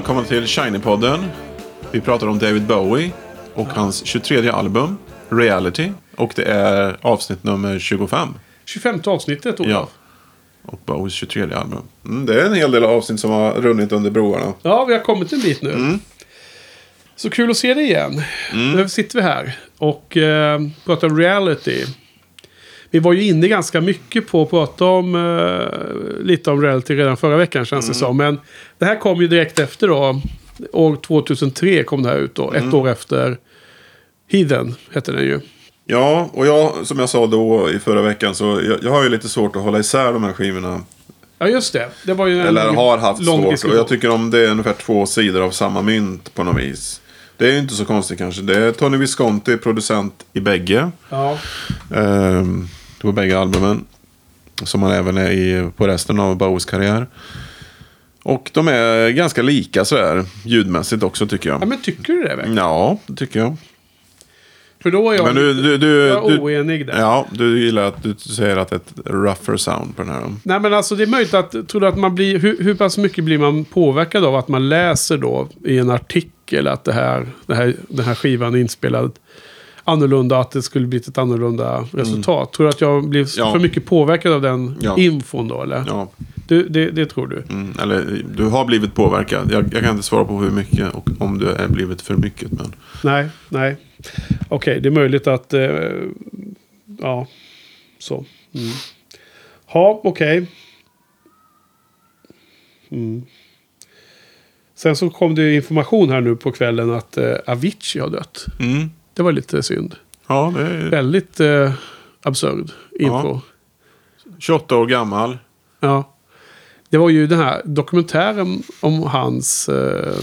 Välkommen till Shiny-podden. Vi pratar om David Bowie och hans 23 album, Reality. Och det är avsnitt nummer 25. 25 avsnittet, Olof. Ja. Och Bowies 23 album. Mm, det är en hel del avsnitt som har runnit under broarna. Ja, vi har kommit en bit nu. Mm. Så kul att se dig igen. Nu sitter vi här och eh, pratar reality. Vi var ju inne ganska mycket på att prata om eh, lite om reality redan förra veckan känns det som. Men det här kom ju direkt efter då. År 2003 kom det här ut då. Ett år efter Heathen hette den ju. Ja, och jag, som jag sa då i förra veckan, så jag, jag har ju lite svårt att hålla isär de här skivorna. Ja, just det. Det var ju en Eller har haft lång svårt. diskussion. Och jag tycker om det är ungefär två sidor av samma mynt på något vis. Det är ju inte så konstigt kanske. Det är Tony Visconti, producent i bägge. Ja, Ehm, på bägge albumen. Som han även är i, på resten av Bowies karriär. Och de är ganska lika sådär ljudmässigt också tycker ja jag. men tycker du det verkligen? Ja, det tycker jag. För då är jag, Men du, du, du, jag oenig där. ja, du gillar att du säger att det är ett rougher sound på den här. Nej men alltså det är möjligt att, tror du att man blir, hur, hur pass mycket blir man påverkad av att man läser då i en artikel att det här, det här, den här skivan är inspelad annorlunda, att det skulle blivit ett annorlunda resultat. Tror du att jag Mm. Ja. för mycket påverkad av den Ja. infon då eller? Ja, Du, det, det tror du? mm, eller du har blivit påverkad. Jag, jag kan inte svara på hur mycket och om du är blivit för mycket. Men Nej, nej. Okej, det är möjligt att... Eh, ja, så. Mm. Ja, okej. Mm. Sen så kom det information här nu på kvällen att eh, Avicii har dött. mm, Det var lite synd. ja, det är Väldigt eh, absurd info. 28 år gammal. Ja. Det var ju den här dokumentären om hans eh,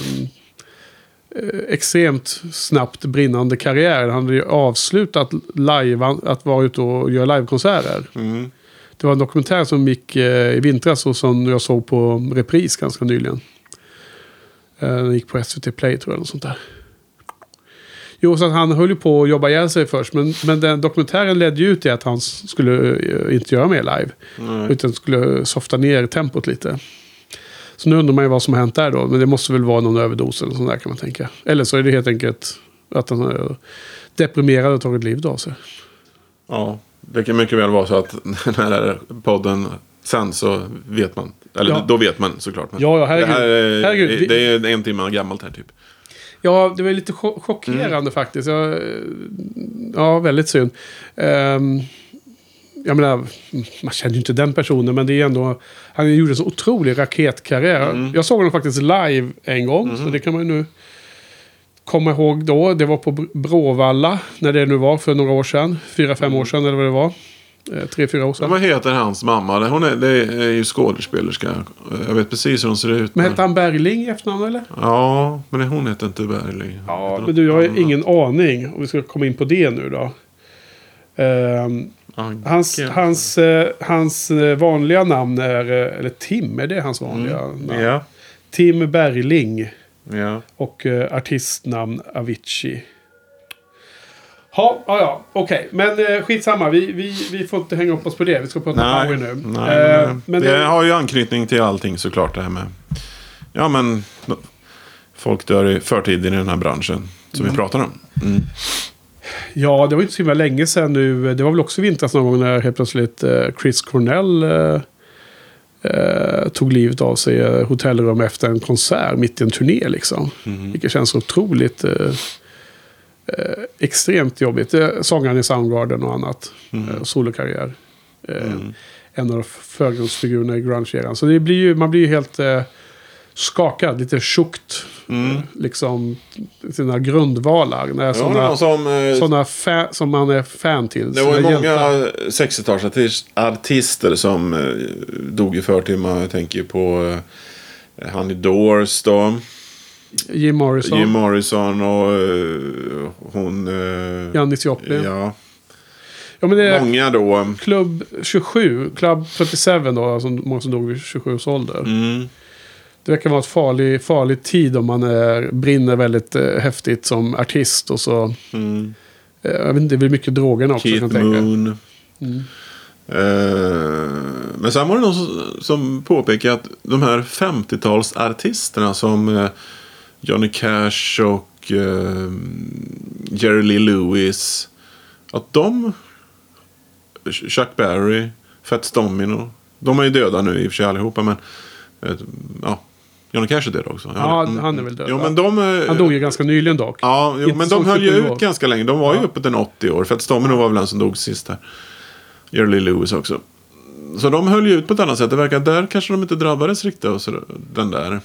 eh, extremt snabbt brinnande karriär. Han hade ju avslutat live, att vara ute och göra livekonserter. Mm. Det var en dokumentär som gick eh, i vintras och som jag såg på repris ganska nyligen. Eh, den gick på SVT Play tror jag. Eller sånt där. Jo, så att han höll ju på att jobba ihjäl sig först. Men, men den dokumentären ledde ju ut till att han skulle eh, inte göra mer live. Nej. Utan skulle softa ner tempot lite. Så nu undrar man ju vad som har hänt där då. Men det måste väl vara någon överdos eller sånt där kan man tänka. Eller så är det helt enkelt att han är deprimerad och tagit livet av sig. Ja, det kan mycket väl vara så att när podden sen så vet man. Eller Ja. då vet man såklart. Men Ja, ja, herregud. Det, här är, Herregud, det är en timme gammalt här typ. Ja, det var lite cho- chockerande Mm. faktiskt. Jag, eh, ja, väldigt synd. Um, jag menar, man känner ju inte den personen, men det är ändå... Han gjorde en så otrolig raketkarriär. Mm. Jag såg honom faktiskt live en gång, så det kan man ju nu komma ihåg då. Det var på Br- Bråvalla, när det nu var, för några år sedan. Fyra, fem Mm. år sedan eller vad det var. Eh, tre, fyra år sedan. vad heter hans mamma? Hon är, det är ju skådespelerska. Jag vet precis hur hon ser ut. Men hette han Bergling i efternamn eller? Ja, men hon heter inte Bergling. Ja, men du, jag har ingen aning. Om vi ska komma in på det nu då. Anke. Hans, hans, eh, hans eh, vanliga namn är, eller Tim, är det hans vanliga namn? Mm. Ja, Tim Bergling ja. och eh, artistnamn Avicii. Ja, ja, ja, okej. Men eh, skitsamma, vi, vi, vi får inte hänga upp oss på det. Vi ska prata Nej, power nu. nej Eh, men, men det, det, har ju anknytning till allting såklart det här med. Ja men. Folk dör i förtid i den här branschen. Som Mm. vi pratar om. Mm. ja, det var ju inte så himla länge sedan nu. Det var väl också vintras någon gång när helt plötsligt eh, Chris Cornell eh, eh, tog livet av sig i eh, hotellrum efter en konsert mitt i en turné liksom. Mm. Vilket känns otroligt eh, eh, extremt jobbigt. Eh, Sångaren i Soundgarden och annat. Eh, solokarriär. Eh, Mm. En av förgrundsfigurerna i grunge-eran. Så det blir ju, man blir ju helt skakad, lite tjukt. Mm. Liksom sina grundvalar. När sådana, som, sådana fa- som man är fan till. det var ju många hjältar. 60-talsartister som dog i förtid. Man tänker på han i Doors då. Jim Morrison, Jim Morrison och eh, hon... eh, Janis Joplin. Ja. Ja, men det är många då. Club 27, Club 37 då, som många som dog vid 27 års ålder. Mm. Det verkar vara ett farlig, farlig tid om man är, brinner väldigt eh, häftigt som artist. Och så, Mm. eh, jag vet inte, det är väl mycket drogerna också kan Keith. Moon. Mm. Eh, men sen var det någon som, som påpekade att de här 50-talsartisterna som eh, Johnny Cash och eh, Jerry Lee Lewis. Att de, Chuck Berry, Fats Domino. De är ju döda nu i och för sig allihopa men eh, ja, Johnny Cash är död också. Ja, Mm. han är väl död. Jo, men de, Han dog ju ganska nyligen dock. Ja, jo, men de höll ju ut ganska länge. De var ju Ja. uppåt en 80 år. För att Stomino var väl den som dog sist här. Jerry Lewis också. Så de höll ju ut på ett annat sätt. Det verkar där kanske de inte drabbades riktigt av så- den där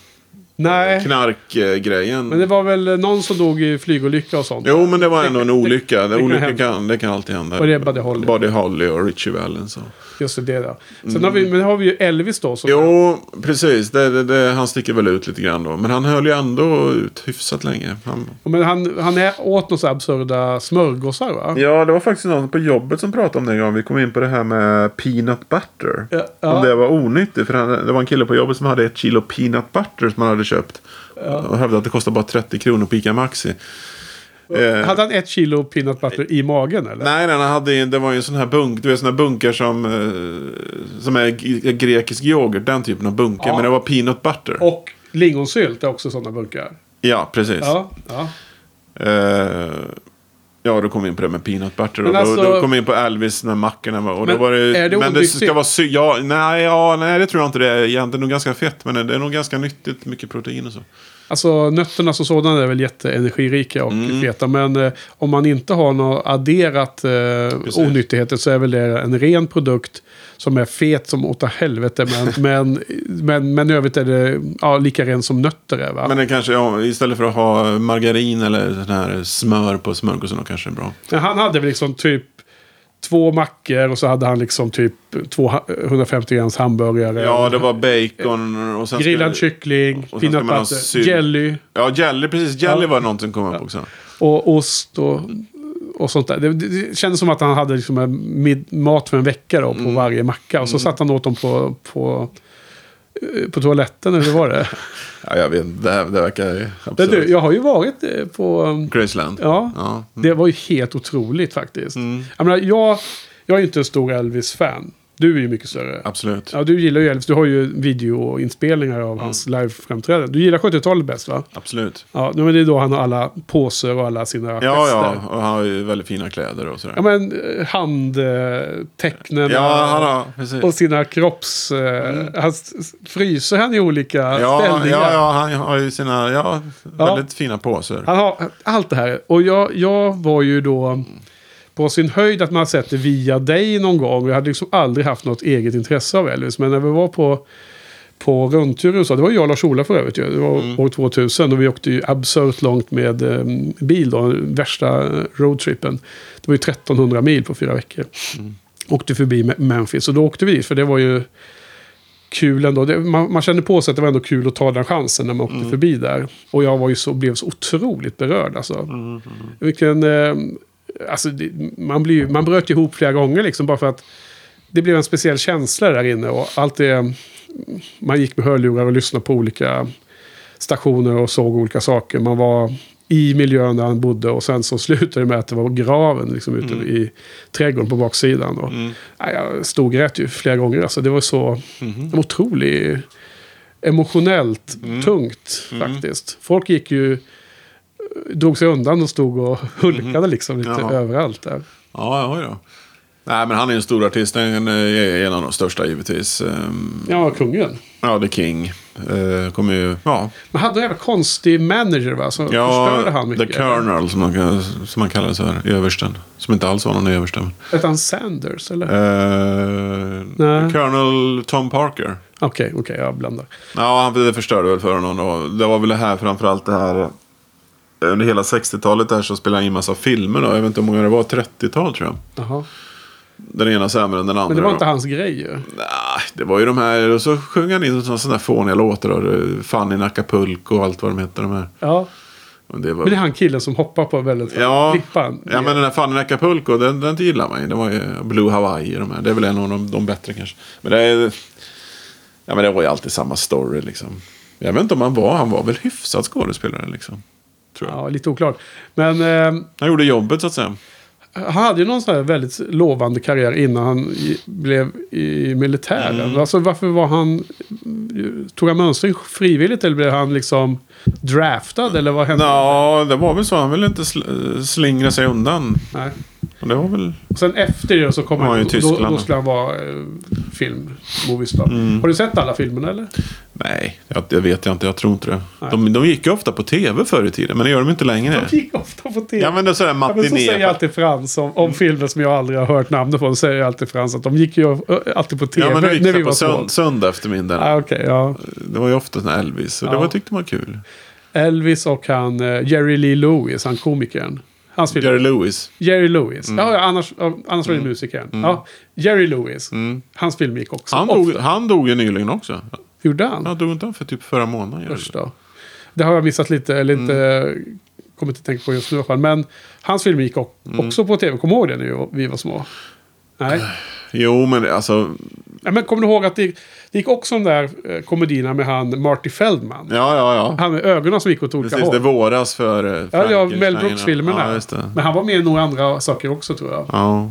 Nej, knarkgrejen. men det var väl någon som dog i flygolycka och sånt. Jo, men det var ändå en olycka. det Det, kan olycka hända. kan, det kan alltid hända. Och det är Buddy Holly. Buddy Holly och Richie Valens. Just det, då. Sen har vi, men har vi ju Elvis då. Som Jo, precis. Det, det, han sticker väl ut lite grann då. Men han höll ju ändå ut hyfsat länge. Han, Men han, han är åt några absurda smörgåsar va? Ja, det var faktiskt någon på jobbet som pratade om det en gång. Vi kom in på det här med peanut butter. Ja, ja. Om det var onyttigt. För han, det var en kille på jobbet som hade ett kilo peanut butter som han hade köpt. Och hävdade att det kostade bara 30 kronor på Ica Maxi. Eh, Hade han ett kilo peanut butter i magen eller? nej, nej, han hade, det var ju en sån här bunk. Du vet såna här bunkar som, eh, som är grekisk yoghurt. Den typen av bunker. Ja. Men det var peanut butter. Och lingonsylt är också sådana bunkar. Ja, precis. Ja, ja. Eh, ja, då kom vi in på det med peanut butter. Men och alltså- då, då kom vi in på Elvis, den här mackorna. Och Men då var det, är det men det ska vara sy- ja, nej, ja, nej, det tror jag inte det är. egentligen. Nog ganska fett, men det är nog ganska nyttigt. Mycket protein och så. Alltså nötterna som sådana är väl jätteenergirika och Mm. feta. Men eh, om man inte har något adderat eh, onyttigheter så är väl det en ren produkt som är fet som åt helvete. Men, men, men, men i övrigt är det ja, lika ren som nötter är va? Men det kanske, ja, istället för att ha margarin eller sån här smör på smörgåsen, då kanske är bra. Men han hade väl liksom typ två mackor och så hade han liksom typ två ha- 150 grams hamburgare. Ja, det var bacon och sen Grillad kyckling, sen ska peanut butter, jelly Ja, jelly, precis. Jelly Ja. var någonting som kom upp också. och ost och, och sånt där. Det, det kändes som att han hade liksom en mat för en vecka då, på Mm. varje macka. Och så satt han åt dem på, på, eh, på toaletten, eller hur var det? Ja, jag vet. Det, här- det verkar Men du, absurt. jag har ju varit eh, på... Graceland. Ja, Ja. det var ju helt otroligt faktiskt. Mm. Jag, menar, jag, jag är ju inte en stor Elvis-fan. Du är ju mycket större. Absolut. Ja, du gillar ju Elvis. Du har ju videoinspelningar av hans live-framträdanden. Du gillar 70-talet bäst va? Absolut. Ja, men det är då han har alla påser och alla sina Ja, gester. ja. Och han har ju väldigt fina kläder och sådär. Ja, men eh, handtecknen Ja, han har, och sina kropps... Eh, han s- fryser han i olika Ja, ställningar. ja, ja, han har ju sina ja, väldigt fina påsar. Han har allt det här. Och jag, jag var ju då på sin höjd att man sett det via dig någon gång. Jag hade liksom aldrig haft något eget intresse av Elvis. Men när vi var på, på rundtur i USA, det var jag och Lars-Ola för övrigt ju. Det var Mm. år 2000 och vi åkte ju absurt långt med eh, bil då. Värsta roadtrippen. Det var ju 1300 mil på fyra veckor. Mm. Åkte förbi Me- Memphis och då åkte vi dit för det var ju kul ändå. Det, man, man kände på sig att det var ändå kul att ta den chansen när man åkte förbi där. Och jag var ju så, blev så otroligt berörd alltså. Vilken... Eh, alltså man, blir, man bröt ihop flera gånger liksom bara för att det blev en speciell känsla där inne. Och allt det... Man gick med hörlurar och lyssnade på olika stationer och såg olika saker. Man var i miljön där han bodde och sen så slutade det med att det var graven liksom ute i trädgården på baksidan. Och, nej, jag stod och grät ju flera gånger. Alltså, det var så en otroligt emotionellt tungt faktiskt. Folk gick ju, drog sig undan och stod och hulkade liksom lite Ja. överallt där. Ja, ja, ja. Nej, men han är en stor artist. Han är en av de största givetvis. Ehm, Ja, kungen. Ja, The King. Eh, kommer ju... Ja, Men hade en jävla konstig manager va? Som ja förstörde han The mycket. Colonel som man, som man kallar så här. Översten. Som inte alls var någon överste. Hette han Sanders eller? Eh, Nej. Colonel Tom Parker. Okej, okej, jag blandar. Ja, han det förstörde väl för honom då. Det var väl det här framförallt det här. Under hela 60-talet där så spelade han in massa filmer då. Jag vet inte hur många det var. 30-tal tror jag. Jaha. Den ena sämre än den andra. Men det var inte hans grej ju. Nej, det var ju de här. Och så sjöng han in sådana där fåniga låtar. Då. Fanny in Acapulco och allt vad de heter. De här. Ja. Och det var... Men det är han killen som hoppar på väldigt Ja, ja, men den här Fanny Acapulco, den, den gillar man ju. Det var ju Blue Hawaii de här. Det är väl en av de, de bättre kanske. Men det är... Ja, men det var ju alltid samma story liksom. Jag vet inte om han var, han var väl hyfsad skådespelare liksom. Tror jag. Ja, lite oklart. Men eh, Han gjorde jobbet så att säga. han hade ju någon sån här väldigt lovande karriär innan han i, blev i militären. Mm. Alltså varför var han... Tog han mönstring frivilligt eller blev han liksom draftad? Eller vad hände? Ja, det var väl så. Han ville inte sl- slingra sig undan. Nej. Och det var väl... Och sen efter det så kom Ja, han... Då, då skulle han vara eh, film, moviestar. Mm. Har du sett alla filmerna eller? Nej, jag, det vet jag inte. Jag tror inte det. Nej. De, de gick ju ofta på tv förr i tiden, men det gör de inte längre. De gick ofta på tv. Ja, men det är sådär Ja, men så matiné. säger alltid Frans om, om filmer som jag aldrig har hört namnet på. Så säger alltid Frans att de gick ju ö, alltid på tv Ja, men det gick när vi på var små. sönd- söndag eftermiddag. Ah, Okej, ja. Det var ju ofta sån här Elvis. Så det Ja. var, tyckte man var kul. Elvis och han eh, Jerry Lee Lewis, han komikern. Hans film. Jerry Lewis. Jerry Lewis. Ja, ja, annars, ja, annars var det musikern. Ja, Jerry Lewis. Mm. Hans film gick också. Han, dog, han dog ju nyligen också. Gjorde han? Han dog inte han för typ förra månaden? Då. Det har jag missat lite, eller inte Mm. kommit att tänka på just nu i alla fall. Men hans film gick Mm. också på tv. Kommer du ihåg det när vi var små? Nej. Jo, men det- alltså... Ja, men kommer du ihåg att det, det gick också de där eh, komedierna med han Marty Feldman? Ja, ja, ja. Han med ögonen som gick åt olika Precis, det håll. våras för... eh, Ja, ja, Frankenstein. Mel Brooks-filmerna. Ja, det. Men han var med i några andra saker också tror jag. Ja.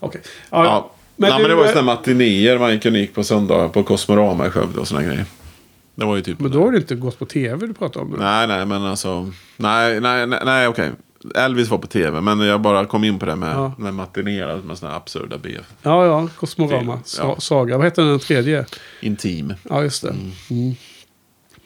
Okej. Ja, ja. Men Men, du, men det var ju eh, sådana matinéer man gick och gick på söndagar på Kosmorama i Skövde och sådana grejer. Det var ju typ... Men då har det inte gått på tv du pratar om nu. Nej, nej, men alltså... Nej, nej, nej, nej okej. Elvis var på tv, men jag bara kom in på det med, Ja. med matinéer med sådana absurda BF. Ja, ja. Sa- ja. Saga. Vad heter den tredje? Intim. Ja, just det. Mm.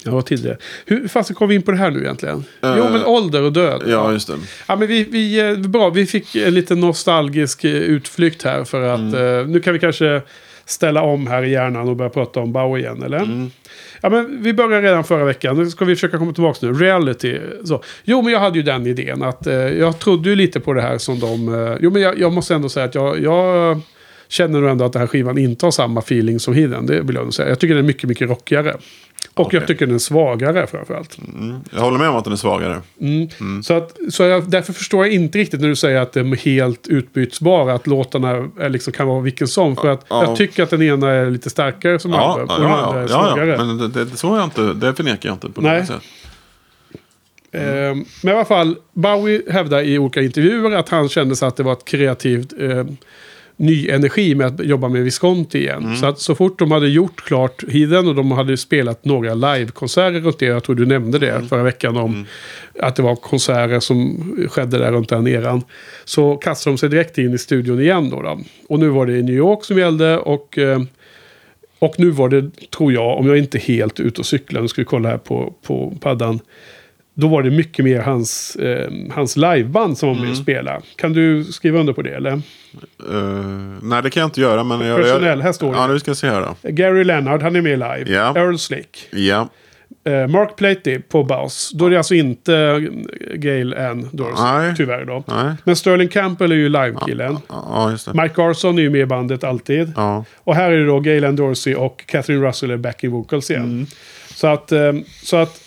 Ja, vad tidigare. Hur fasen kom vi in på det här nu egentligen? Eh, jo, men ålder och död. Ja, just det. Ja, men vi, vi, eh, bra, vi fick en lite nostalgisk eh, utflykt här för att Mm. eh, nu kan vi kanske ställa om här i hjärnan och börja prata om Bauer igen, eller? Mm. Ja, men vi började redan förra veckan. Nu ska vi försöka komma tillbaka nu. Reality. Så. Jo, men jag hade ju den idén att eh, jag trodde ju lite på det här som de... Eh, jo, men jag, jag måste ändå säga att jag, jag känner nog ändå att den här skivan inte har samma feeling som Hidden. Det vill jag nog säga. Jag tycker den är mycket, mycket rockigare. Och Okej. jag tycker den är svagare framförallt. Mm. Jag håller med om att den är svagare. Mm. Så, att, så jag, därför förstår jag inte riktigt när du säger att de är helt utbytbara. Att låtarna är liksom, kan vara vilken som. För att Ja. jag tycker att den ena är lite starkare som Ja, album. ja, och den andra är svagare. ja. Men det, det, så är jag inte, det förnekar jag inte på Nej. något sätt. Eh, men i alla fall, Bowie hävdar i olika intervjuer att han kände sig att det var ett kreativt eh, ny energi med att jobba med Visconti igen. Så att så fort de hade gjort klart Hidden och de hade spelat några livekonserter runt det, jag tror du nämnde det förra veckan om att det var konserter som skedde där runt den eran. Så kastade de sig direkt in i studion igen då. då. Och nu var det i New York som gällde och eh, och nu var det, tror jag, om jag inte helt ute och cyklar, nu ska vi kolla här på, på paddan. Då var det mycket mer hans, eh, hans liveband som var med och spelade. Kan du skriva under på det eller? Eh, nej, det kan jag inte göra. Men jag, Personell, här står det. Ja, nu ska jag se här då. Gary Leonard, han är med live. Ja. Earl Slick. Ja, Eh, Mark Platy på bas. Då är det alltså inte eh, Gail Ann Dorsey, Nej. tyvärr då. nej. Men Sterling Campbell är ju livekillen. Ja, det. Mike Garson är ju med i bandet alltid. Ja. Och här är det då Galen Dorsey och Catherine Russell är backing vocals igen. Mm. Så att, eh, så att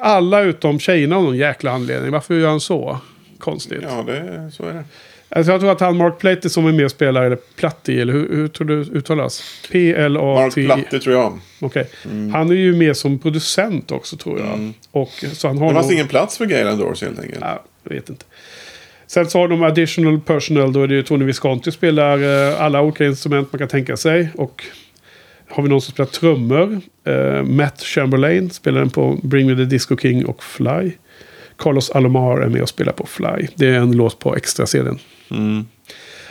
alla utom tjejerna av någon jäkla anledning. Varför gör han så? Konstigt. ja, det, så är det. Alltså jag tror att han Mark Platy som är med och spelar, eller Platti, eller hur, hur tror du uttalas? Mark P-L-A-T... Platte tror jag. Okej. Han är ju med som producent också tror jag. Och, så han har Det fanns nog- ingen plats för Galen Dorsey helt enkelt. Ja, jag vet inte. Sen så har de additional personal. Då är det ju Tony Visconti spelar eh, alla olika instrument man kan tänka sig. Och har vi någon som spelar trummor. Eh, Matt Chamberlain spelar den på Bring Me The Disco King och Fly. Carlos Alomar är med och spelar på Fly. Det är en låt på extra serien. Mm.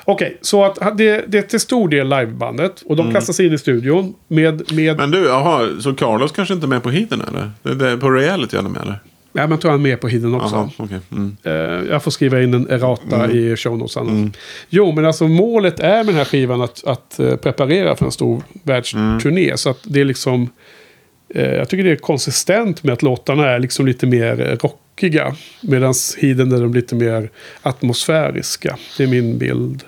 Okej, så att det, det är till stor del livebandet. Och de kastas in i studion med... med Men du, jaha, så Carlos kanske inte är med på hiten eller? Det, det är på reality han är med eller? Ja, man tror han är med på Hidden också. Jaha, okej. Mm. Eh, jag får skriva in en errata i show notes annars. Jo, men alltså målet är med den här skivan att, att eh, preparera för en stor världsturné. Så att det är liksom... eh, jag tycker det är konsistent med att låtarna är liksom lite mer rockiga. Medan Hidden är de lite mer atmosfäriska. Det är min bild.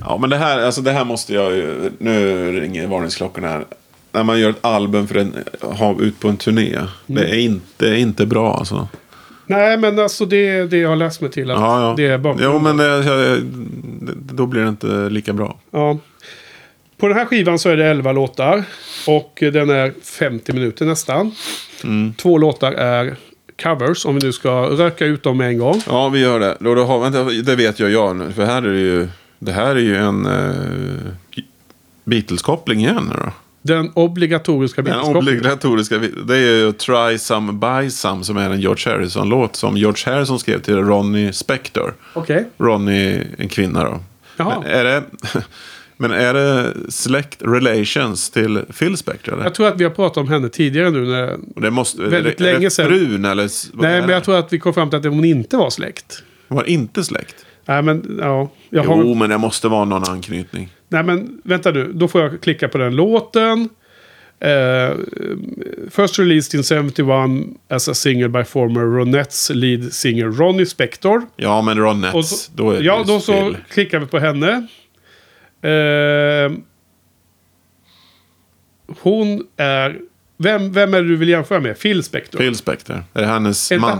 Ja, men det här, alltså det här måste jag ju... Nu ringer varningsklockorna här. När man gör ett album för att ha ut på en turné. Det är inte, inte bra alltså. Nej, men alltså det är det jag har läst mig till. Att Ja, ja. Det är bakgrunden. Jo, men det, då blir det inte lika bra. Ja. På den här skivan så är det 11 låtar. Och den är 50 minuter nästan. Mm. Två låtar är covers, om vi nu ska röka ut dem med en gång. Ja, vi gör det. Då, då har, vänta, det vet jag, jag nu. För här är det ju, det här är ju en uh, Beatles-koppling igen. Då. Den obligatoriska Den Beatles-kopplingen. obligatoriska, det är ju Try Some Buy Some som är en George Harrison-låt som George Harrison skrev till Ronnie Spector. Okej. Ronnie, en kvinna då. Jaha. Men är det, men är det släkt relations till Phil Spector? Eller? Jag tror att vi har pratat om henne tidigare nu. När... Och det måste, väldigt är det, är länge det sedan. frun eller? Nej, men det? jag tror att vi kom fram till att hon inte var släkt. Hon var inte släkt. Nej, men ja. Jag har... Jo, men det måste vara någon anknytning. Nej, men vänta nu. Då får jag klicka på den låten. Eh, first released in 71 as a single by former Ronettes lead singer Ronnie Spector. Ja, men Ronettes. Så, då är det ja, då så Phil. klickar vi på henne. Eh, hon är... Vem, vem är det du vill jämföra med? Phil Spector? Phil Spector. Är det hennes det man?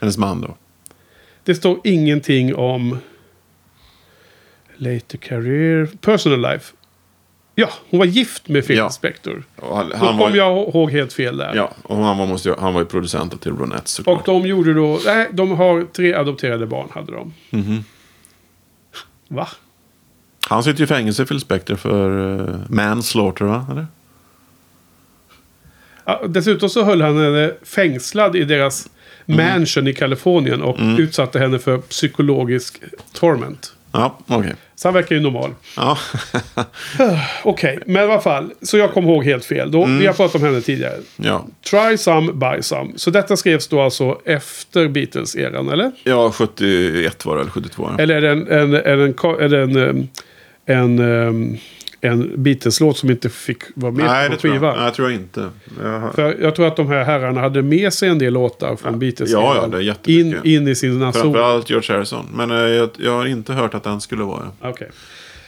Hennes man då? Det står ingenting om... Later career... Personal life. Ja, hon var gift med Phil Ja. Spector. Och Han, Då kom var, jag ihåg helt fel där. Ja, och han var, måste, han var ju producent till Ronettes Och såklart. de gjorde då... Nej, de har tre adopterade barn hade de. Mhm. Va? Han sitter ju i fängelse, Phil Spector, för uh, manslaughter, va? Eller? Ja, dessutom så höll han henne fängslad i deras Mm. mansion i Kalifornien och utsatte henne för psykologisk torment. Ja, okej. Så han verkar ju normal. Ja. Okej, men i alla fall. Så jag kom ihåg helt fel. Då, Mm. Vi har pratat om henne tidigare. ja. Try some, buy some. Så detta skrevs då alltså efter Beatles-eran, eller? ja, 71 var det, eller 72. Ja. Eller är det en, en, en, en, en, em, en, em, en Beatles-låt som inte fick vara med Nej, på det tror jag, skivan? nej, jag tror jag inte. Jag För jag tror att de här herrarna hade med sig en del låtar från Beatles. Ja, ja, det är in, jättemycket. in i sina sol. Framförallt George Harrison. Men eh, jag, jag har inte hört att den skulle vara det. Okej.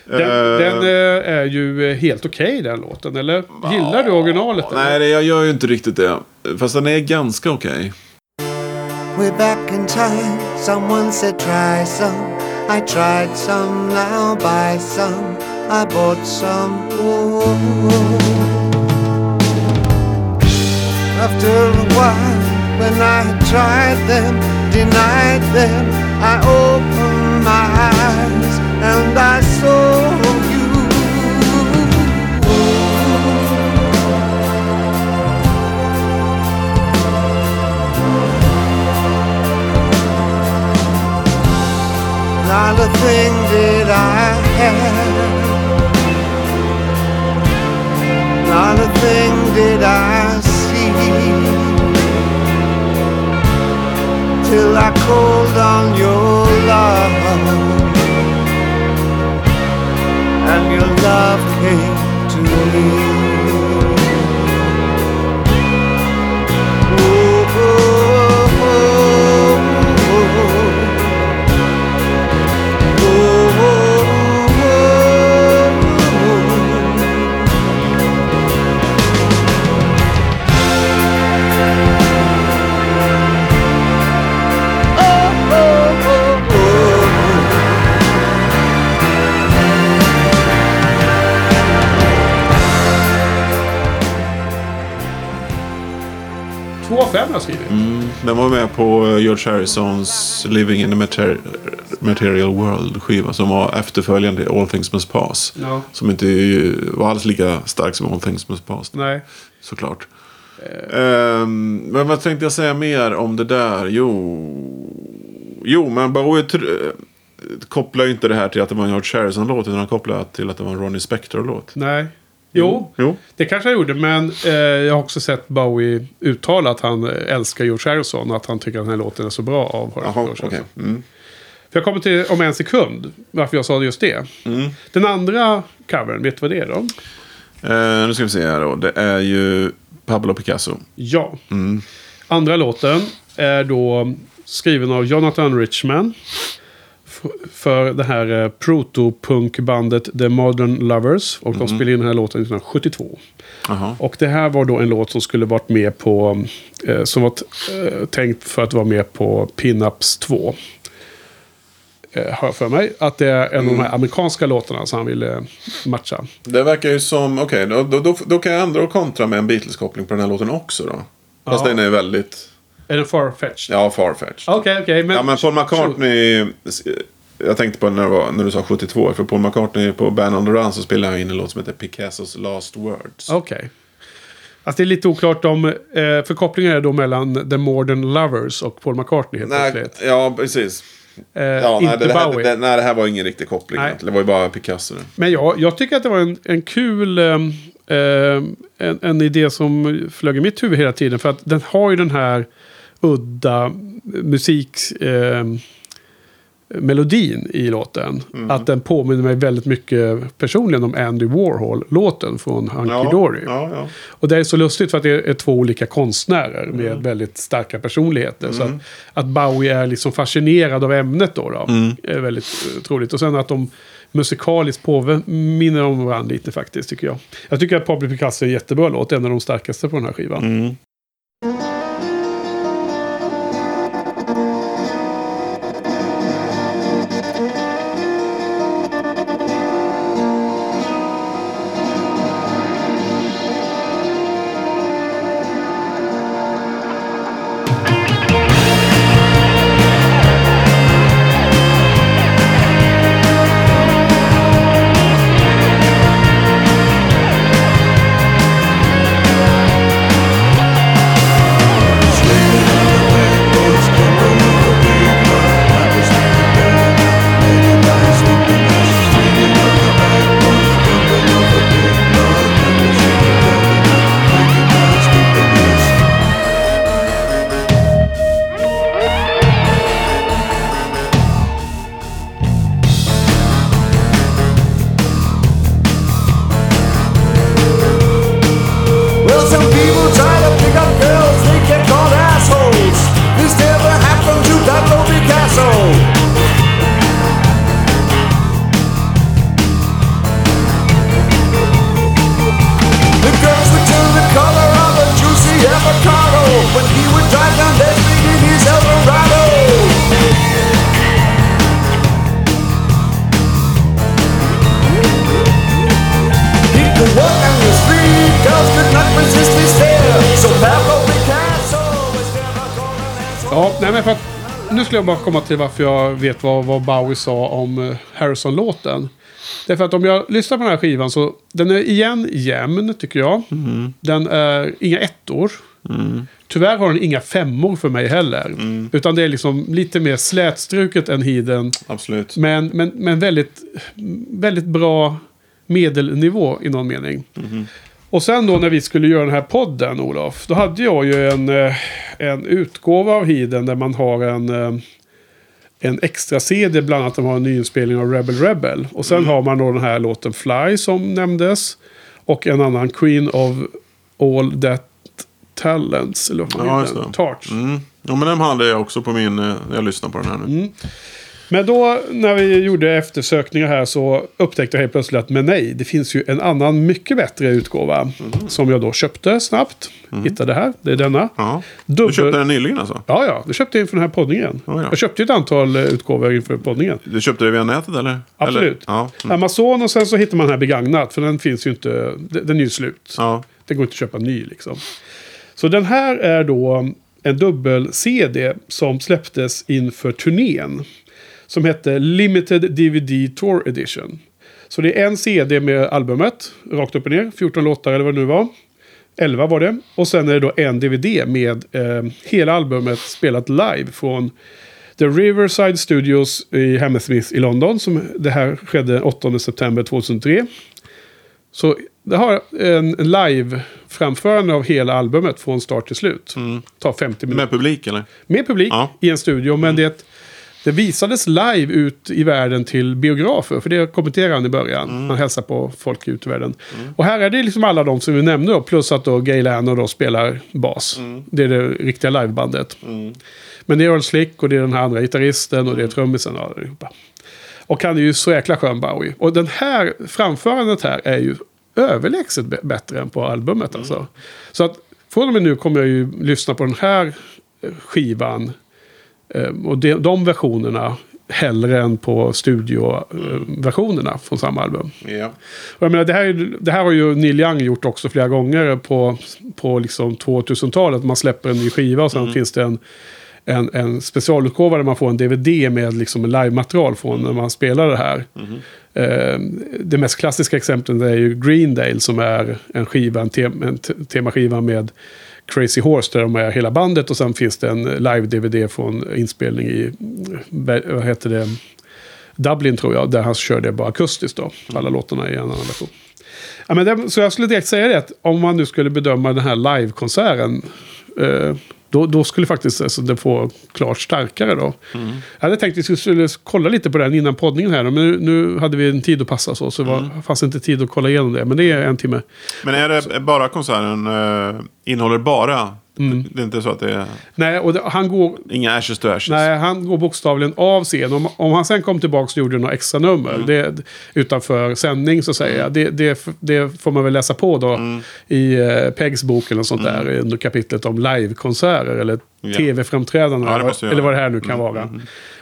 Den, Eh, den eh, är ju helt okej den låten, eller? Gillar du originalet? eller? Nej, det, jag gör ju inte riktigt det. Fast den är ganska okej. Way back in time, someone said try some. I tried some, now buy some. I bought some. Ooh. After a while, when I tried them, denied them, I opened my eyes and I saw you. Not a thing did I Not a thing did I see. Till I called on your love. And your love came to me. Fem har jag skrivit. Mm, den var med på eh, George Harrisons Living in a Mater- Material World skiva. Som var efterföljande All Things Must Pass. Ja. Som inte var alls lika stark som All Things Must Pass. Nej. Såklart. Ehm, men vad tänkte jag säga mer om det där? Jo, jo men Bowie eh, kopplar ju inte det här till att det var en George Harrison-låt. Utan han kopplar till att det var en Ronnie Spector-låt. Nej. Jo, Jo. det kanske jag gjorde. Men eh, jag har också sett Bowie uttala att han älskar George Harrison. Och att han tycker att den här låten är så bra av George Jaha, Harrison. okej. Mm. För jag kommer till om en sekund varför jag sa just det. Mm. Den andra covern, vet du vad det är då? Eh, nu ska vi se här då. Det är ju Pablo Picasso. Ja. Mm. Andra låten är då skriven av Jonathan Richman. För det här eh, proto-punkbandet The Modern Lovers. Och de spelade in den här låten 1972. Jaha. Och det här var då en låt som skulle varit med på... Eh, som var eh, tänkt för att vara med på Pinups 2. Eh, har jag för mig. Att det är en av de här amerikanska låtarna som han ville matcha. Det verkar ju som, okej, då, då, då, då kan jag ändå kontra med en Beatles-koppling på den här låten också då. Fast Ja. den är väldigt... Är den Farfetched? Ja, Farfetched. Okej, okej. men... Ja, men Paul McCartney... Jag tänkte på när, det var, när du sa 72. För Paul McCartney på Band on the Run så spelade han in en låt som heter Picassos Last Words. Okej. Alltså det är lite oklart om eh, förkopplingen är då mellan The Modern Lovers och Paul McCartney helt Nej, plötsligt. ja, precis. Eh, Ja, inte nej, det, här, Bowie. det, nej, det här var ingen riktig koppling. Nej. Det var ju bara Picasso. det. Men ja, jag tycker att det var en, en kul ehm, en, en idé som flög i mitt huvud hela tiden. För att den har ju den här udda musik... ehm, melodin i låten. Mm. Att den påminner mig väldigt mycket personligen om Andy Warhol-låten från Hunky Ja, Dory. ja, ja. Och det är så lustigt för att det är två olika konstnärer med Mm. väldigt starka personligheter. Så att, att Bowie är liksom fascinerad av ämnet då, då Mm. är väldigt troligt. Och sen att de musikaliskt påminner om varandra lite faktiskt, tycker jag. Jag tycker att Pablo Picasso är en jättebra låt, en av de starkaste på den här skivan. Jag bara komma till varför jag vet vad, vad Bowie sa om eh, Harrison-låten. Därför att om jag lyssnar på den här skivan så den är igen jämn tycker jag. Den är inga ettor. Tyvärr har den inga femmor för mig heller. Utan det är liksom lite mer slätstruket än Hiden. Absolut. Men, men, men väldigt, väldigt bra medelnivå i någon mening. Och sen då när vi skulle göra den här podden, Olof. Då hade jag ju en, eh, en utgåva av Hiden där man har en, eh, en extra CD. Bland annat de har en nyinspelning av Rebel Rebel. Och sen har man då den här låten Fly som nämndes. Och en annan Queen of All That Talents. Eller vad Ja, heter den? Torch. Mm. Ja, men den hade jag också på min... eh, När jag lyssnade på den här nu. Mm. Men då när vi gjorde eftersökningar här så upptäckte jag helt plötsligt att men nej, det finns ju en annan mycket bättre utgåva. Mm. Som jag då köpte snabbt. Hittade här, det är denna. Ja. Dubbel- Du köpte den nyligen alltså? Ja, ja, det köpte jag inför den här poddningen. Ja, ja. Jag köpte ett antal eh, utgåvor inför poddningen. Du köpte det via nätet eller? Absolut. Eller? Ja. Mm. Amazon och sen så hittar man den här begagnat. För den finns ju inte, den den är ju slut. ja. Det går inte att köpa ny liksom. Så den här är då en dubbel-CD som släpptes inför turnén. Som hette Limited DVD Tour Edition. Så det är en CD med albumet, rakt upp och ner, 14 låtar eller vad det nu var. 11 var det. Och sen är det då en DVD med eh, hela albumet spelat live från The Riverside Studios i Hammersmith i London. Som det här skedde 8 september 2003. Så det har en live-framförande av hela albumet från start till slut. Tar 50 minuter. Med publik eller? Med publik Ja. i en studio. Men det, det visades live ut i världen till biografer. För det kommenterade han i början. Han hälsar på folk ut i världen. Och här är det liksom alla de som vi nämnde då. Plus att då Gay Lano då spelar bas. Det är det riktiga livebandet. Men det är Earl Slick och det är den här andra gitarristen och det är trummisen och allihopa. Och han är ju så jäkla skön Bowie. Och den här framförandet här är ju överlägset bättre än på albumet alltså. Så att från och med nu kommer jag ju lyssna på den här skivan. Eh, Och de, de versionerna hellre än på studioversionerna från samma album. Ja. Och jag menar, det, här, det här har ju Neil Young gjort också flera gånger på, på liksom 2000-talet. Man släpper en ny skiva och sen finns det en, en, en specialutgåva där man får en DVD med liksom live-material från när man spelar det här. Eh, det mest klassiska exemplet är ju Greendale som är en skiva, en, te, en te- temaskiva med Crazy Horse där de är hela bandet och sen finns det en live-DVD från inspelning i, vad heter det, Dublin tror jag, där han körde bara akustiskt då. Alla låtarna i en annan version. Ja, men det, så jag skulle direkt säga det, att om man nu skulle bedöma den här livekonserten, eh, då, då skulle faktiskt alltså, den få klart starkare då. Jag hade tänkt att vi skulle kolla lite på den innan poddningen här, men nu, nu hade vi en tid att passa så, så det var, fanns inte tid att kolla igenom det. Men det är en timme. Men är det bara konserten eh, innehåller bara? Mm. Det är inte så att det är Nej, och det, han går, inga ashes to ashes? Nej, han går bokstavligen av scen. Om, om han sen kom tillbaka och gjorde några extra nummer det, utanför sändning så säger jag. Det, det, det får man väl läsa på då i eh, Pegs bok eller sånt där. Under kapitlet om livekonserter eller Ja. tv-framträdanden. Ja, eller vad det här nu kan vara.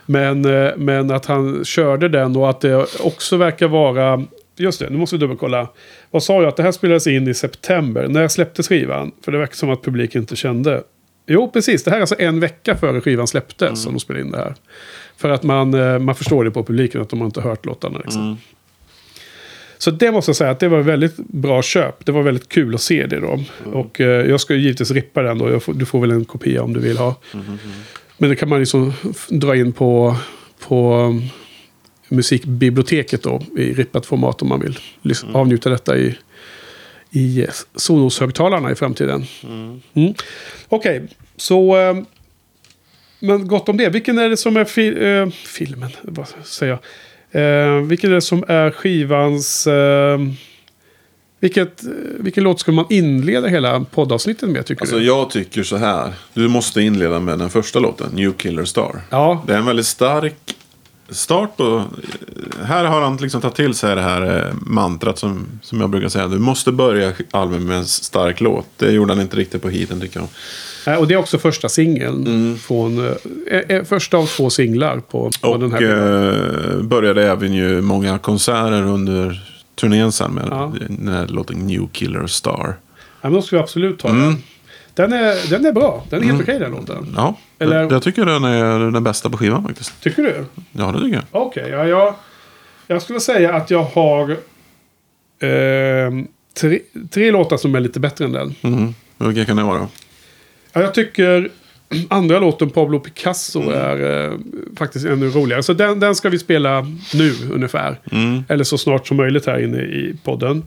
Men, eh, men att han körde den och att det också verkar vara... Just det, nu måste vi dubbelkolla. Vad sa jag? Att det här spelades in i september. När släpptes skivan? För det verkar som att publiken inte kände. Jo, precis. Det här är alltså en vecka före skivan släpptes som de spelade in det här. För att man, eh, man förstår det på publiken att de har inte hört låtarna. Liksom. Så det måste jag säga att det var väldigt bra köp. Det var väldigt kul att se det då. Och eh, jag ska ju givetvis rippa den då. Jag får, du får väl en kopia om du vill ha. Men det kan man liksom dra in på, på musikbiblioteket då. I rippat format om man vill lys- avnjuta detta i, i eh, Sonos-högtalarna i framtiden. Mm. Okej, så... eh, Men gott om det. Vilken är det som är fi- eh, filmen? Vad säger jag? Eh, vilken är det som är skivans... Eh, vilket, vilken låt skulle man inleda hela poddavsnittet med tycker Alltså du? jag tycker så här. Du måste inleda med den första låten, New Killer Star. Ja, Det är en väldigt stark start på... Här har han liksom tagit till sig det här eh, mantrat som, som jag brukar säga. Du måste börja albumet med en stark låt. Det gjorde han inte riktigt på heaten tycker jag. Eh, och det är också första singeln. Mm. från eh, Första av två singlar på, på den Och här. skivan. eh, började även ju många konserter under turnén sen med Ja. den här låten New Killer Star. Ja, men då ska vi absolut ta Mm. den. Den är, den är bra. Den är helt okej den låten. Ja, Eller- jag, jag tycker den är den bästa på skivan faktiskt. Tycker du? Ja, det tycker jag. Okej, ja, jag, jag skulle säga att jag har ehm, tre, tre låtar som är lite bättre än den. Mm. Vilka kan det vara? Ja, jag tycker andra låten, Pablo Picasso, Mm. är eh, faktiskt ännu roligare. Så den, den ska vi spela nu ungefär. Mm. Eller så snart som möjligt här inne i podden.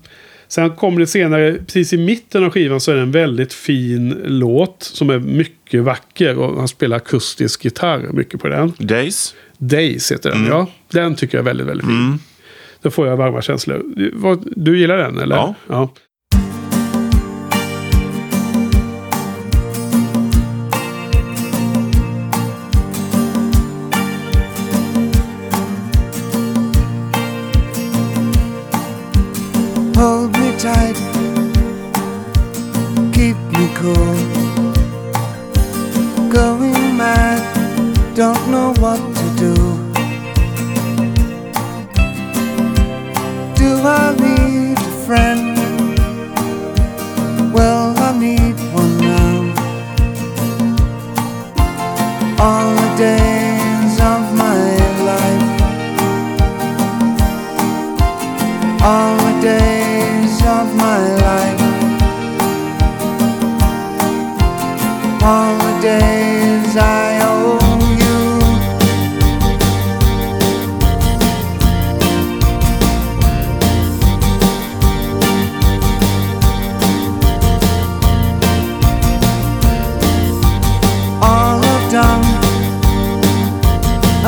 Sen kommer det senare, precis i mitten av skivan så är det en väldigt fin låt som är mycket vacker. Och han spelar akustisk gitarr mycket på den. Days? Days heter den, ja. Den tycker jag är väldigt, väldigt fin. Mm. Då får jag varma känslor. Du, vad, du gillar den eller? Ja. ja. Don't know what to do. Do I need a friend? Well, I need one now. All the days of my life. all the days of my life. All the days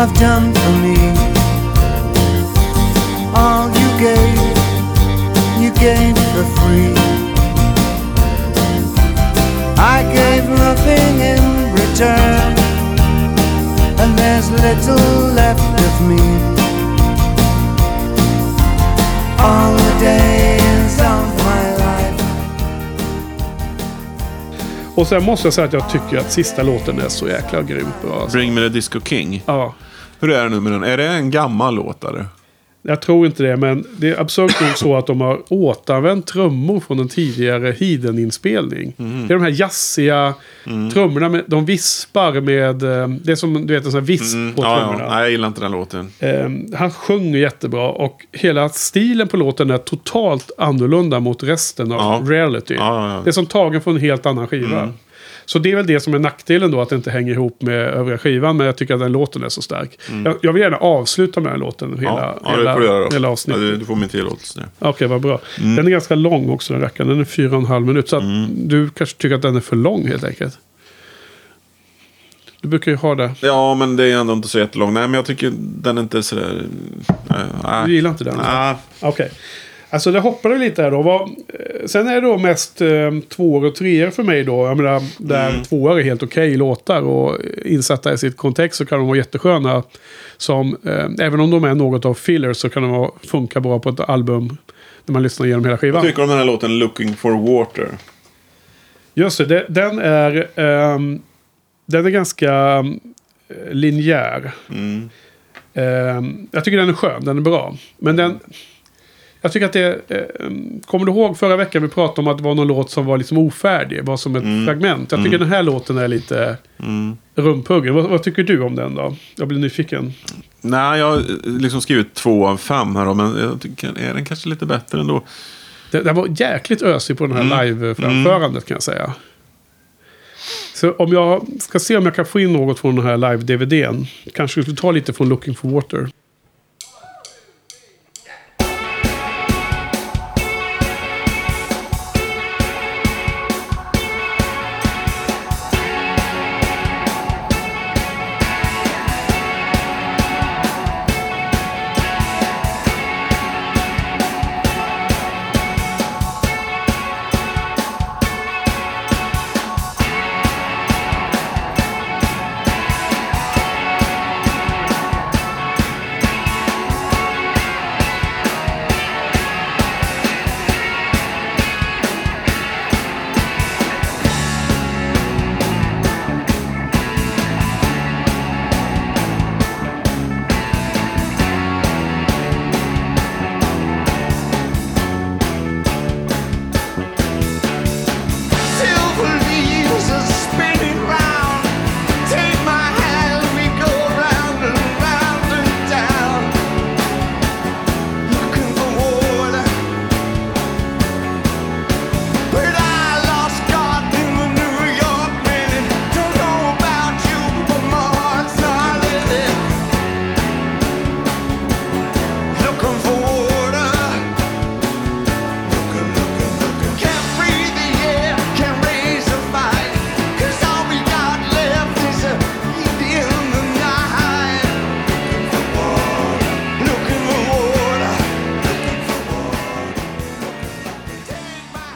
I've done for me all you gave, you gave for free. I gave nothing in return, and there's little left of me. All the days of my life. Och sen måste jag säga att jag tycker att sista låten är så jäkla grymt bra. Alltså. Bring Me The Disco King. Ja. Hur är det nu med den? Är det en gammal låtare? Jag tror inte det, men det är absurt nog så att de har återanvänt trummor från en tidigare Hiden-inspelning. Mm. Det är de här jazziga trummorna, med, de vispar med... eh, Det är som du vet, en sån här visp Mm, på ja, trummorna. ja. Nej, jag gillar inte den låten. Eh, han sjunger jättebra och hela stilen på låten är totalt annorlunda mot resten av Ja. reality. Ja. Det är som tagen från en helt annan skiva. Mm. Så det är väl det som är nackdelen då, att det inte hänger ihop med övriga skivan. Men jag tycker att den låten är så stark. Jag, jag vill gärna avsluta med den låten, hela, Mm. Ja, ja hela, då. hela Ja, avsnittet. du, du får min tillåtelse. Okej, vad bra. Mm. Den är ganska lång också, den rackaren. Den är fyra och en halv minut. Så att du kanske tycker att den är för lång helt enkelt. Du brukar ju ha det. Ja, men det är ändå inte så jättelång. Nej, men jag tycker den är inte sådär... Nej. Du gillar inte den? Nej. Okej. Alltså det hoppade lite här då. Vad, eh, sen är det då mest eh, tvåor och treor för mig då. Jag menar, där Mm. tvåor är helt okej låtar och insatta i sitt kontext så kan de vara jättesköna. Som, eh, även om de är något av fillers så kan de vara, funka bra på ett album. När man lyssnar igenom hela Vad skivan. tycker du om den här låten Looking for Water? Just det, det, den är... ehm, den är ganska eh, linjär. Mm. Ehm, jag tycker den är skön, den är bra. Men den... Jag tycker att det... Eh, kommer du ihåg förra veckan vi pratade om att det var någon låt som var liksom ofärdig? Var som ett fragment. Jag tycker den här låten är lite Mm. rumpuggen. Vad, vad tycker du om den då? Jag blir nyfiken. Nej, jag har eh, liksom skrivit två av fem här då, men jag tycker är den kanske lite bättre ändå. Den, den var jäkligt ösig på den här Mm. live-framförandet kan jag säga. Så om jag ska se om jag kan få in något från den här live-DVDn. Kanske vi ta lite från Looking for Water.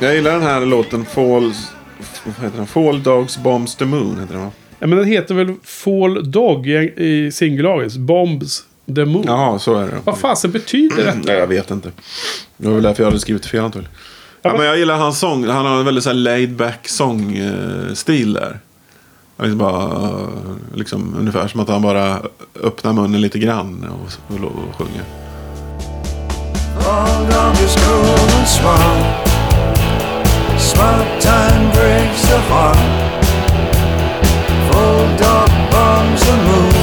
Jag gillar den här låten Falls... Vad heter den? Fall Dogs Bombs the Moon heter den va? Ja, men den heter väl Fall Dog i, i singularis. Bombs the Moon. Jaha, så är det. Vad fasen betyder det? Nej, jag vet inte. Det var väl därför jag hade skrivit fel antagligen. Ja, men- jag gillar hans sång. Han har en väldigt så här laid back sångstil där. Han liksom bara, eh, liksom, ungefär som att han bara öppnar munnen lite grann och, och, och sjunger. Smart. Time breaks the heart. Full dog bombs the moon.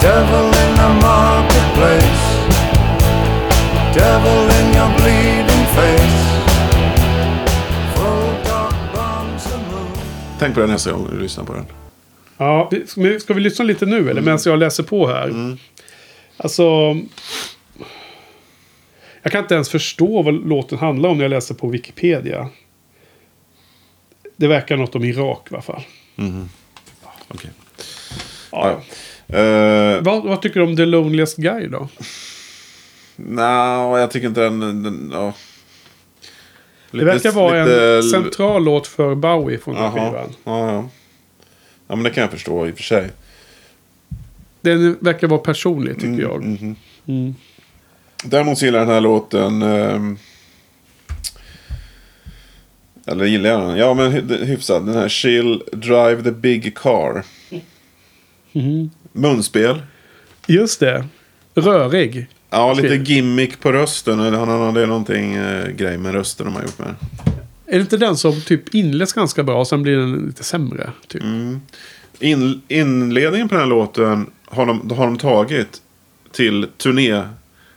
Devil in the marketplace. Devil in your bleeding face. Full dog bombs the moon. Tänk på det nästa gång du lyssnar på den. Ja, vi- ska vi, lyssna lite nu eller? Medan jag läser på här. Alltså... Jag kan inte ens förstå vad låten handlar om när jag läser på Wikipedia. Det verkar något om Irak i alla fall. Okej. Ja. Uh, Vad, vad tycker du om The Loneliest Guy då? Nej, jag tycker inte den... den ja. Det verkar vara en lite- central låt för Bowie från den skivan. Ja, ja. ja, men det kan jag förstå i och för sig. Den verkar vara personlig tycker Mm, jag. mhm. Mm. Däremot så gillar jag den här låten... ehm, Eller gillar jag den? Ja, men hy- hyfsad. Den här She'll Drive the Big Car. Mhm. Munspel. Just det. Rörig. Ja, lite gimmick på rösten. Han är någonting eh, grej med rösten de har gjort med. Är det inte den som typ inleds ganska bra och sen blir den lite sämre? Typ? Mm. In, inledningen på den här låten har de, har de tagit till turné.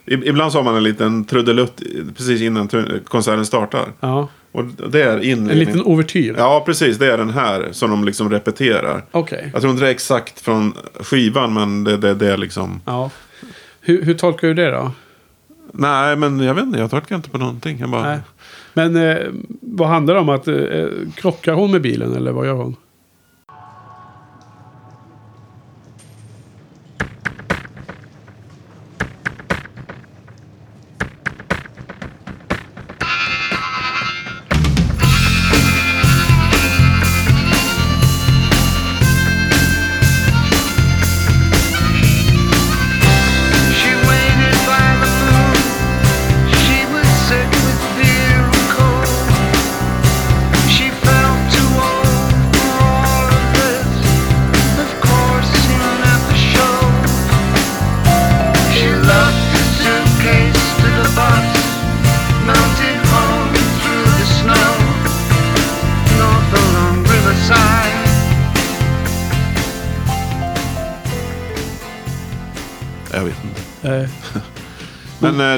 Ibland så har man en liten trudelutt precis innan konserten startar. Ja. Och det är En liten ouvertyr. Ja, precis. Det är den här som de liksom repeterar. Okej. Jag tror inte det är exakt från skivan, men det, det, det är liksom... Ja. Hur, hur tolkar du det då? Nej, men jag vet inte. Jag tolkar inte på någonting. Jag bara... Nej. Men eh, vad handlar det om? Att, eh, krockar hon med bilen eller vad gör hon?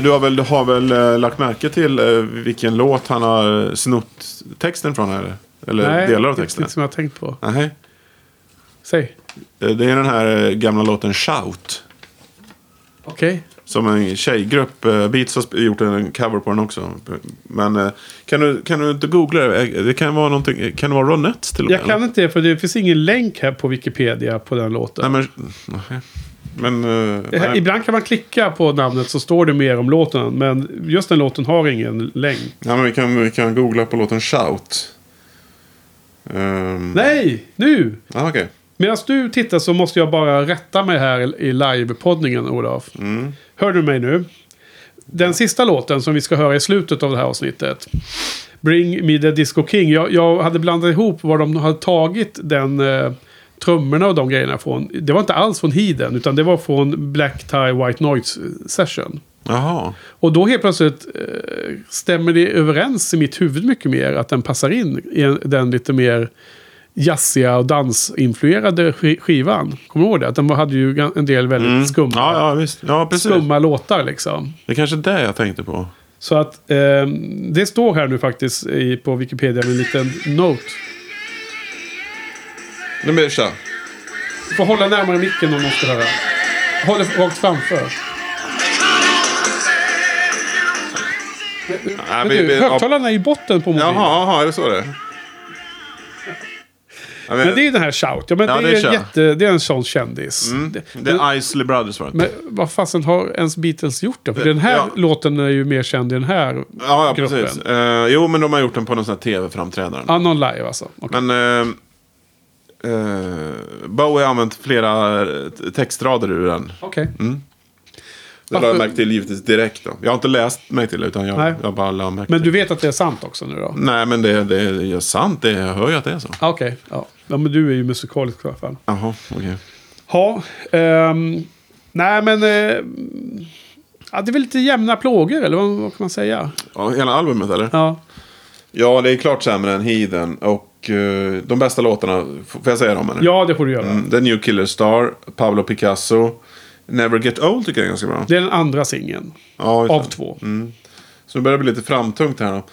Du har väl, du har väl eh, lagt märke till eh, vilken låt han har snott texten från? Eller, eller nej, delar av texten? inte som jag har tänkt på. Nej. Säg. Eh, Det är den här gamla låten Shout. Okej. Som en tjejgrupp. Beats har gjort en cover på den också. Men kan du, kan du inte googla det? Det kan vara någonting. Kan det vara Ronettes till och med? Jag kan inte det för det finns ingen länk här på Wikipedia på den låten. Nej men... nej. Men... eh, Eh, nej. Ibland kan man klicka på namnet så står det mer om låten. Men just den låten har ingen länk. Ja, men vi, kan, vi kan googla på låten Shout. Um, Nej, nu! Ah, Okej. Medan du tittar så måste jag bara rätta mig här i livepoddningen, Olof. Mm. Hör du mig nu? Den sista låten som vi ska höra i slutet av det här avsnittet. Bring Me The Disco King. Jag, jag hade blandat ihop var de hade tagit den eh, trummorna och de grejerna från. Det var inte alls från Heeden, utan det var från Black Tie White Noise Session. Jaha. Och då helt plötsligt eh, stämmer det överens i mitt huvud mycket mer att den passar in i en- den lite mer jazziga och dansinfluerade sk- skivan. Kommer du ihåg det? Att den hade ju en del väldigt skumma, Mm. Ja, ja, visst. Ja, precis. skumma låtar liksom. Det är kanske det jag tänkte på. Så att eh, det står här nu faktiskt i, på Wikipedia med en liten note. Nu blir det kör. Du får hålla närmare micken om någon ska höra. Håll det rakt framför. Men, Nej, men vi- du, vi- högtalarna är i botten på mobilen. Jaha, jaha, är det så det är? Ja, men, Men det är den här Shout. Ja, men Ja, det, det är är Shout. jätte, det är en sån kändis. mm, Det- det är Isley Brothers var det. Men vad fasen har ens Beatles gjort det? För den här Ja. låten är ju mer känd i den här Ja, ja gruppen. precis. Eh, jo, men de har gjort den på någon sån här tv-framträdande. Ah, någon live alltså. Okej. Men eh, eh, Bowie har använt flera eh, textrader ur den. Okej. Det la jag märke till givetvis direkt då. Jag har inte läst mig till utan jag, Nej. jag bara la märke Men du vet att det är sant också nu då? Nej, men det, det är sant. Det, jag hör ju att det är så. Ah, Okej. Ja. ja, men du är ju musikalisk i alla fall. Jaha, okej. Ja, ehm, nej men... Eh, ja, det är väl lite jämna plågor, eller vad, vad kan man säga? Ja, hela albumet eller? Ja, Ja, det är klart sämre än Heathen. Och eh, de bästa låtarna, får jag säga dem eller? ja det får du göra. Mm, The New Killer Star, Pablo Picasso. Never Get Old tycker jag är ganska bra. Det är den andra singeln. Ja, Av det. två. Så det börjar bli lite framtungt här då.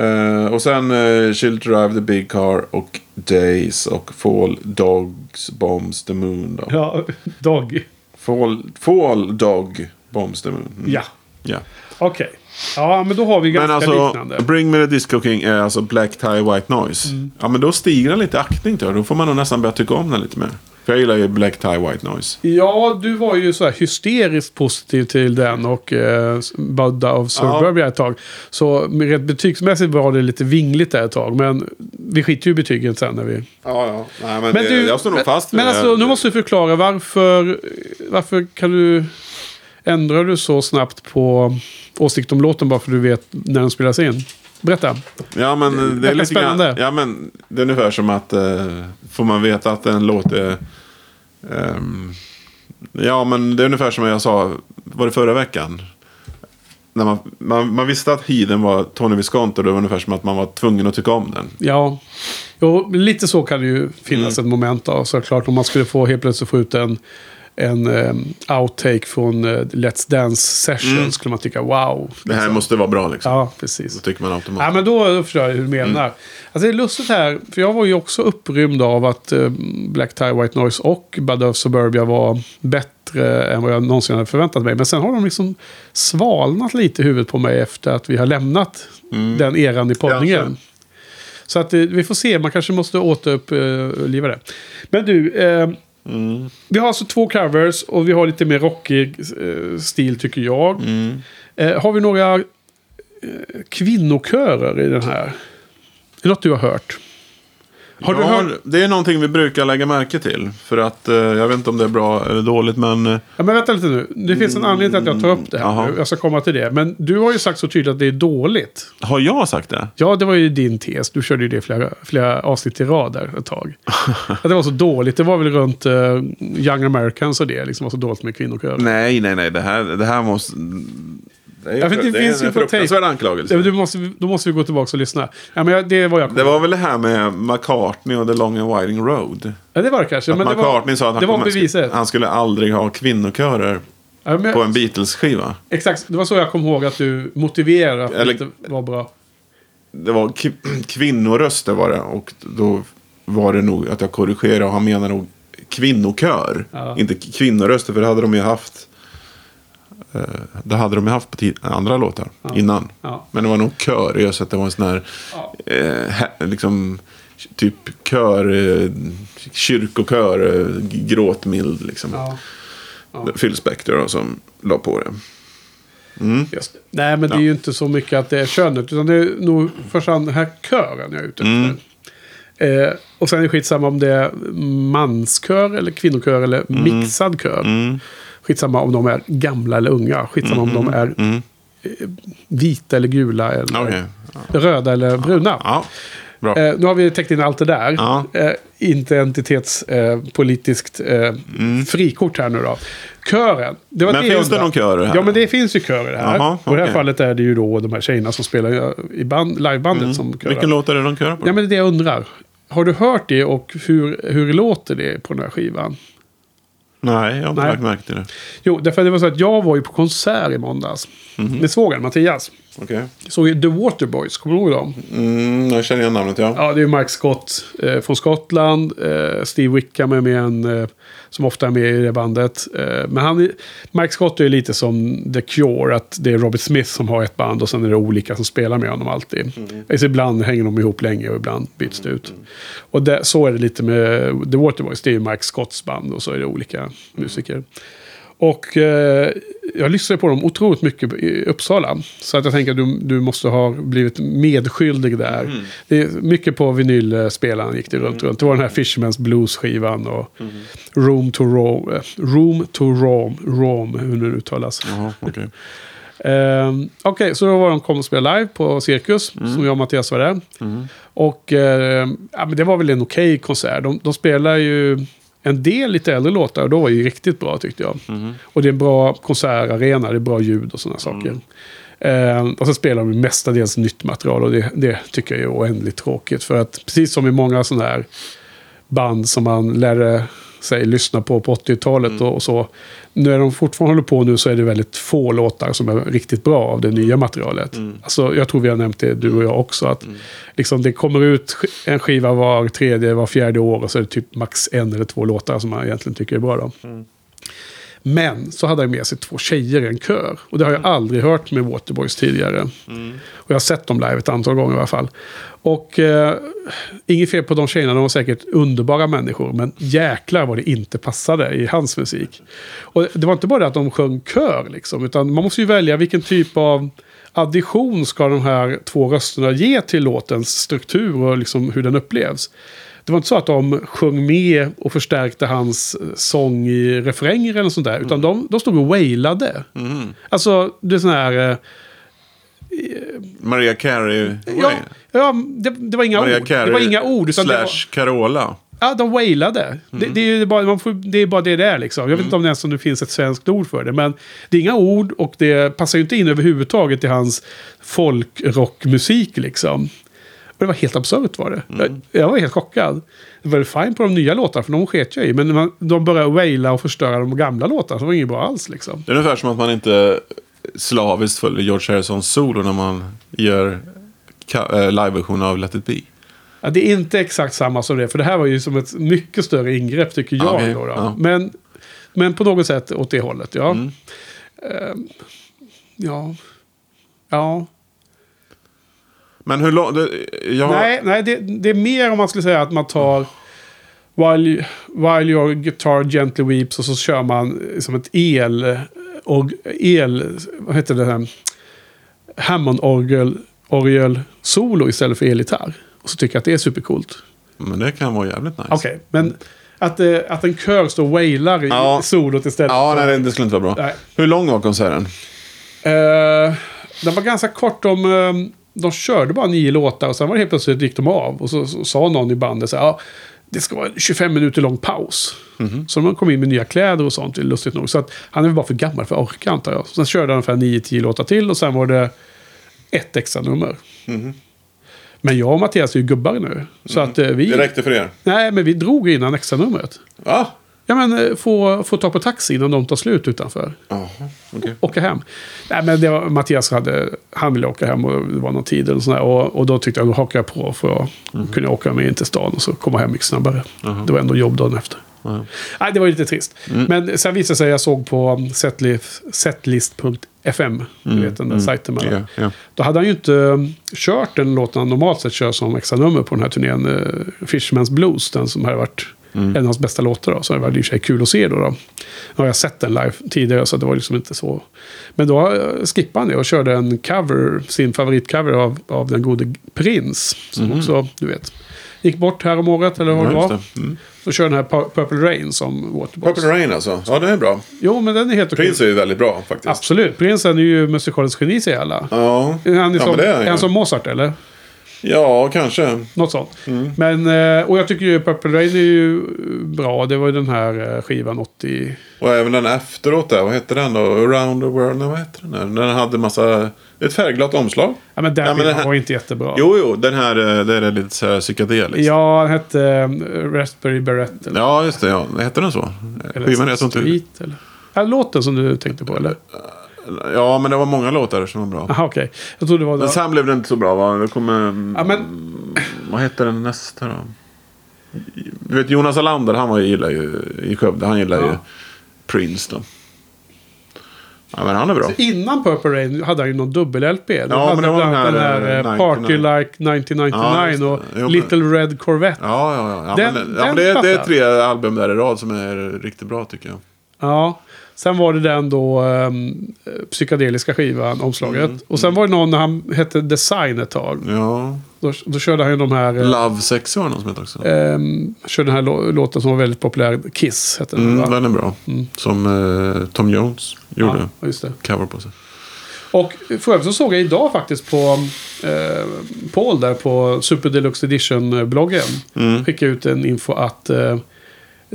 Eh, och sen uh, She'll Drive the Big Car och Days och Fall Dogs Bombs the Moon då. Ja, Dog. Fall, Fall Dog Bombs the Moon. Mm. Ja, ja. okej. Ja, men då har vi ganska Men alltså, liknande. Bring Me The Disco King är alltså Black Tie White Noise. Mm. Ja, men då stiger den lite aktning det. Då får man nog nästan börja tycka om den lite mer. För jag gillar ju Black Tie White Noise. Ja, du var ju så här hysteriskt positiv till den och eh, Budda of Suburbia ett tag. Så rent betygsmässigt var det lite vingligt där ett tag. Men vi skiter ju i betygen sen när vi... Ja, ja. Nej, men Men det, du, jag står nog fast vid Men det. alltså, nu måste du förklara varför... Varför kan du... Ändrar du så snabbt på åsikt om låten bara för du vet när den spelas in? Berätta. Ja, men det är lite grann, spännande. Ja, men det är ungefär som att eh, får man veta att en låt är... ehm, ja, men det är ungefär som jag sa, var det förra veckan? När man, man, man visste att Heathen var Tony Visconti och det var ungefär som att man var tvungen att tycka om den. Ja, jo, lite så kan det ju finnas Mm. ett moment av. Såklart om man skulle få helt plötsligt få ut en, en um, outtake från eh, Let's Dance session skulle man tycka wow. Mm. Det här liksom. måste vara bra liksom. Ja, precis. Då tycker man Ja, automatiskt. men då, då förstår jag hur du menar. Mm. Alltså det är lustigt här, för jag var ju också upprymd av att eh, Black Tie, White Noise och Bad of Suburbia var bättre än vad jag någonsin hade förväntat mig. Men sen har de liksom svalnat lite i huvudet på mig efter att vi har lämnat den eran i poddningen. Kanske. Så att vi får se, man kanske måste återuppliva det. Men du, Mm. vi har alltså två covers och vi har lite mer rockig eh, stil tycker jag. Mm. Eh, har vi några eh, kvinnokörer i den här? Är det något du har hört? Har ja, du hört? Det är någonting vi brukar lägga märke till. För att, eh, jag vet inte om det är bra eller dåligt, men... eh, Ja, men vänta lite nu. Det finns en anledning till att jag tar upp det här. Nu. Jag ska komma till det. Men du har ju sagt så tydligt att det är dåligt. Har jag sagt det? Ja, det var ju din tes. Du körde ju det flera, flera avsnitt i rad där ett tag. att det var så dåligt. Det var väl runt uh, Young Americans och det. Liksom var så dåligt med kvinnokörer. Nej, nej, nej. Det här, det här måste... Det är, Ja, för det det finns är ju en fruktansvärd Ja, anklagelse. men du måste, då måste vi gå tillbaka och lyssna. Ja, men jag, det var jag kom Det var väl det här med McCartney och The Long and Winding Road. Ja, det var det kanske. Att Men McCartney var, sa att han, kommer- beviset. han skulle aldrig ha kvinnokörer Ja, men, på en Beatles-skiva. Exakt, det var så jag kom ihåg att du motiverade att Eller- det inte var bra. Det var kvinnoröster var det. Och då var det nog att jag korrigerade och han menar nog kvinnokör. Ja. Inte kvinnoröster för det hade de ju haft. Eh, Det hade de ju haft på tid- andra låtar innan. Ja. Men det var nog kör. Jag så att det var en sån här Ja. eh, liksom typ kör, eh, kyrkokör, eh, gråtmild liksom. Ja. Phil Spector då, som la på det. Just det. Nej, men det är Ja. ju inte så mycket att det är könet. Utan det är nog först den här kören jag är ute efter. Eh, och sen är det skitsamma om det är manskör eller kvinnokör eller mixad kör. Skitsamma om de är gamla eller unga. Skitsamma om de är eh, vita eller gula eller Okej. röda eller bruna. Ja. Eh, nu har vi täckt in allt det där. Ja. Eh, inte entitetspolitiskt eh, eh, frikort här nu då. Kören. Det var Mm. Men det finns det någon kör här? Ja, men det finns ju körer här. Jaha, Och I det här fallet är det ju då de här tjejerna som spelar i band, livebandet som körar. Mm. Vilken låt är det de körar på? Ja, men det är det jag undrar. Har du hört det och hur, hur låter det på den här skivan? Nej, jag har inte lagt märke till det. Jo, därför att det var så att jag var ju på konsert i måndags. Mhm. Med svågern Mattias. Okej. Såg ju The Waterboys, kommer du ihåg dem? Mm, jag känner igen namnet, ja. Ja, det är Mike Scott eh, från Skottland. Eh, Steve Wickham är med en, eh, som ofta är med i det bandet. Eh, men han, Mike Scott är lite som The Cure, att det är Robert Smith som har ett band och sen är det olika som spelar med honom alltid. Alltså, ibland hänger de ihop länge och ibland byts det ut. Och det, så är det lite med The Waterboys, det är ju Mike Scotts band och så är det olika musiker. Och eh, jag lyssnade på dem otroligt mycket i Uppsala. Så att jag tänker att du, du måste ha blivit medskyldig där. Det är mycket på vinylspelaren gick det runt, runt. Det var den här Fisherman's Blues-skivan och Room to Rome. eh, Room to Rome, Rome, hur det nu uttalas. Jaha, okej. Ehm, Okej, så då var de kom och spelade live på Cirkus, som jag och Mattias var där. Och ehm, ja, men det var väl en okej konsert. De, de spelar ju en del lite äldre låtar och då var det ju riktigt bra tyckte jag. Och det är en bra konsertarena, det är bra ljud och sådana saker. Ehm, och så spelar de mestadels nytt material och det, det tycker jag är oändligt tråkigt. För att precis som i många sådana här band som man lärde sig lyssna på på 80-talet och, och så. När de fortfarande håller på nu så är det väldigt få låtar som är riktigt bra av det nya materialet. Alltså, jag tror vi har nämnt det, du och jag också, att liksom, det kommer ut en skiva var tredje, var fjärde år och så är det typ max en eller två låtar som man egentligen tycker är bra. Då. Men så hade han med sig två tjejer i en kör. Och det har jag aldrig hört med Waterboys tidigare. Och jag har sett dem live ett antal gånger i alla fall. Och eh, inget fel på de tjejerna, de var säkert underbara människor. Men jäklar vad det inte passade i hans musik. Och det var inte bara det att de sjöng kör liksom. Utan man måste ju välja vilken typ av addition ska de här två rösterna ge till låtens struktur och liksom hur den upplevs. Det var inte så att de sjöng med och förstärkte hans eh, sång i refränger eller sånt där. Utan de, de stod och wailade. Alltså, det är sån här... eh, Maria Carey. Ja, ja det, det var inga Maria ord. Carey det var inga ord. Utan det var, slash Carola. ja, de wailade. Det, det, är bara, får, det är bara det det är liksom. Jag vet inte om det ens om det finns ett svenskt ord för det. Men det är inga ord och det passar ju inte in överhuvudtaget i hans folkrockmusik liksom. Det var helt absurt var det. Jag, jag var helt chockad. Det var fine på de nya låtarna, för de sket jag i. Men man, de började waila och förstöra de gamla låtarna, så var det inget bra alls liksom. Det är ungefär som att man inte slaviskt följer George Harrisons solo när man gör äh, liveversion av Let it be. Ja, det är inte exakt samma som det, för det här var ju som ett mycket större ingrepp tycker jag. Okej, då, då. ja. Men, men på något sätt åt det hållet, ja. Mm. Ehm, ja. Ja. Men hur långt... Jag... Nej, nej det, det är mer om man skulle säga att man tar While, while your guitar gently weeps och så kör man som ett el... Och el... Vad heter det här? Hammond-orgel orgel solo istället för elgitarr. Och så tycker jag att det är supercoolt. Men det kan vara jävligt nice. Okej, men att, eh, att en kör står och wailar i Ja. solot istället. Ja, nej, det skulle inte vara bra. Nej. Hur lång var konserten? Eh, den var ganska kort. De, eh, de körde bara nio låtar och sen var det helt plötsligt gick de av. Och så, så sa någon i bandet så här, ja, det ska vara en 25 minuter lång paus. Så de kom in med nya kläder och sånt, lustigt nog. Så att han är väl bara för gammal för att orka antar jag. Sen körde han ungefär 9-10 låtar till och sen var det ett extra nummer. Men jag och Mattias är ju gubbar nu. Så att eh, vi... Det räckte för er? Nej, men vi drog innan extra numret. Ja. Ja, men eh, få, få tag på taxi innan de tar slut utanför. Jaha, okej. Åka hem. Nej, men det var, Mattias hade, han ville åka hem och det var någon tid eller sådär. Och, och då tyckte jag, då hakar jag på för att kunna åka med in till stan och så komma hem mycket snabbare. Det var ändå jobb dagen efter. Ja. Nej, det var ju lite trist. Men sen visade det sig, jag såg på setlist, setlist.fm, du vet den där sajten. Med Ja, ja. Då hade han ju inte um, kört den låten han normalt sett kör som extra nummer på den här turnén. Uh, Fishman's Blues, den som hade varit en av hans bästa låtar. Då, så det var i och för sig kul att se då. då. Nu har jag sett den live tidigare så det var liksom inte så. Men då uh, skippade han det och körde en cover, sin favoritcover av, av den gode Prince. Som också, du vet, gick bort här om året eller vad det var. Mm. Så kör den här Pu- Purple Rain som Waterbox. Purple Rain alltså. Ja, det är bra. Jo, men den är helt okej. Prince är ju väldigt bra faktiskt. Absolut. Prince är ju musikalisk geni säger alla. Ja. Är han, ja, liksom, men det är han är ju. han som Mozart eller? Ja, kanske. Något sånt. Mm. Men, eh, och jag tycker ju Purple Rain är ju bra. Det var ju den här eh, skivan 80... Och även den efteråt där. Vad hette den då? Around the world. Nej, vad hette den där? Den hade massa... Ett färgglatt omslag. Ja, men den Ja, men den här- var inte jättebra. Jo, jo. Den här, eh, det är lite så här psykedeliskt. Ja, den hette Raspberry Beret. Eller, Ja, just det. Ja. Hette den så? eller Skivan heter inte... Street, eller? Låten som du tänkte på, eller? Ja, men det var många låtar som var bra. Jaha, okej. Jag trodde det var... Men sen blev det inte så bra va? Det kommer... Ja, men... Vad hette den nästa då? Du vet Jonas Alander, han var ju, gillar ju i Skövde. Han gillar ju Ja. Prince då. Ja, men han är bra. Innan Purple Rain hade han ju någon dubbel-LP. Ja, hade men det var bland annat den den här, här, eh, eh, Party 99. Like 1999 Ja, och Jo, men- Little Red Corvette. Ja, ja, ja. ja, Den- men, ja den men det, är- det är tre album där i rad som är riktigt bra tycker jag. Ja. Sen var det den då um, psykedeliska skivan, omslaget. Mm, Och sen var det någon när han hette Design ett tag. Ja. Då, då körde han ju de här... eh, Love Sex var någon som heter också. ehm, körde den här lå- låten som var väldigt populär. Kiss hette den. Mm, den är bra. Som eh, Tom Jones gjorde Ja, just det. cover på sig. Och för övrigt så såg jag idag faktiskt på eh, Paul där på Super Deluxe Edition-bloggen. Mm. Skickade ut en info att eh,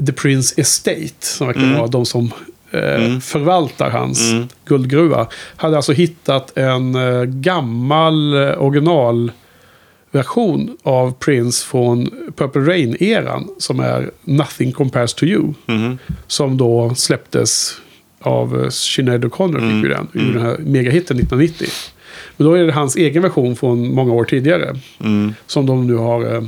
The Prince Estate, som verkar Mm. vara de som Mm. förvaltar hans Mm. guldgruva, hade alltså hittat en eh, gammal eh, originalversion av Prince från Purple Rain-eran som är Nothing Compares to You. Mhm. Som då släpptes av eh, Sinead O'Connor, fick ju den, ur den här megahitten 1990. Men då är det hans egen version från många år tidigare. Mm. Som de nu har eh,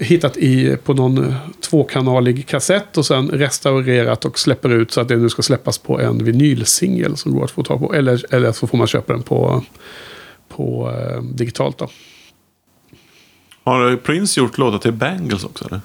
hittat i på någon eh, tvåkanalig kassett och sen restaurerat och släpper ut så att det nu ska släppas på en vinylsingel som går att få tag på. Eller, eller så får man köpa den på, på eh, digitalt då. Har Prince gjort låtar till Bangles också eller?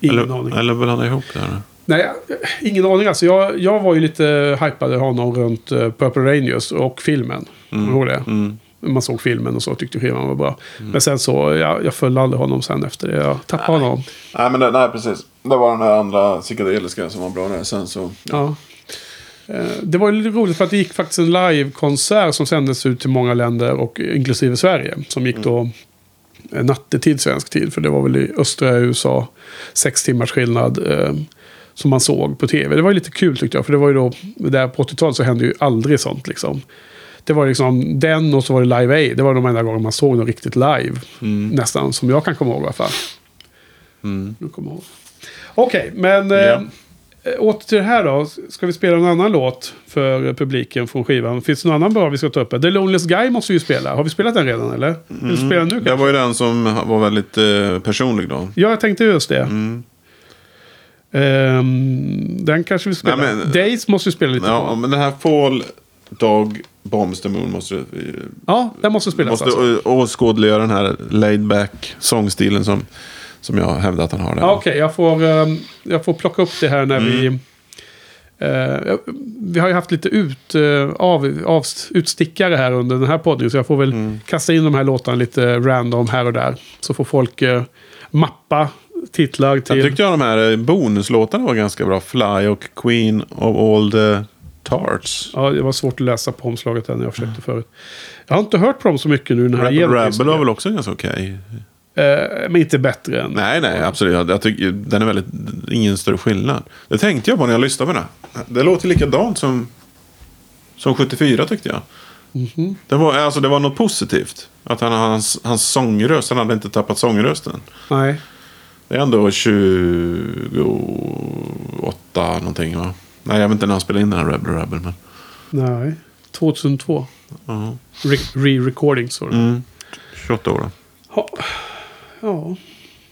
Ingen eller, aning. Eller vill han ha ihop det här? Nej, eh, ingen aning. Alltså, jag, jag var ju lite hypad honom runt uh, Purple just och filmen. Kommer du ihåg det? Mm. Man såg filmen och så tyckte skivan var bra. Men sen så, jag, jag följde aldrig honom sen efter det. Jag tappade honom. Nej, men det, nej, precis. Det var den här andra psykedeliska som var bra där. Sen så... Ja. Eh, Det var ju lite roligt för att det gick faktiskt en livekonsert som sändes ut till många länder och inklusive Sverige. Som gick då eh, nattetid svensk tid. För det var väl i östra USA sex timmars skillnad. Eh, som man såg på tv. Det var ju lite kul tyckte jag. För det var ju då, där på 80-talet så hände ju aldrig sånt liksom. Det var liksom den och så var det Live Aid. Det var de enda gångerna man såg något riktigt live. Nästan som jag kan komma ihåg i alla fall. Mm. Okej, men Ja. eh, åter till det här då. Ska vi spela en annan låt för publiken från skivan? Finns det någon annan bra vi ska ta upp? The Loneliest Guy måste vi ju spela. Har vi spelat den redan eller? Vill du spela den nu Det kanske? var ju den som var väldigt eh, personlig då. Ja, jag tänkte just det. Mm. Ehm, den kanske vi spelar. Nej, men- Days måste vi spela lite Ja, på. men den här Fall Dog Bombs the Moon måste vi Ja, den måste spelas måste alltså. åskådliggöra den här laid back sångstilen som, som jag hävdar att han har. Ja, Okej, jag, får, ehm, jag får plocka upp det här när vi... Mm. eh, vi har ju haft lite ut, eh, av, av, utstickare här under den här podden. Så jag får väl Mm. kasta in de här låtarna lite random här och där. Så får folk eh, mappa titlar till... Jag tyckte jag de här eh, bonuslåtarna var ganska bra. Fly och Queen of all the Tarts. Ja, det var svårt att läsa på omslaget än jag försökte förut. Jag har inte hört på dem så mycket nu. Den här Rebel. Rebel var väl också ganska okej. Eh, men inte bättre än... Nej, nej, absolut. Jag, jag tycker den är väldigt, ingen större skillnad. Det tänkte jag på när jag lyssnade på den. Det låter likadant som, som 74 tyckte jag. Mhm. Det, var, alltså, det var något positivt. Att han, hans, hans sångröst, han hade inte tappat sångrösten. Nej. Det är ändå 28 någonting va? Nej, jag vet inte när han spelade in den här Rebel Rebel. Men, Nej. 2002. ja. Re- Re-recording, så. mm, 28 år då. Ja.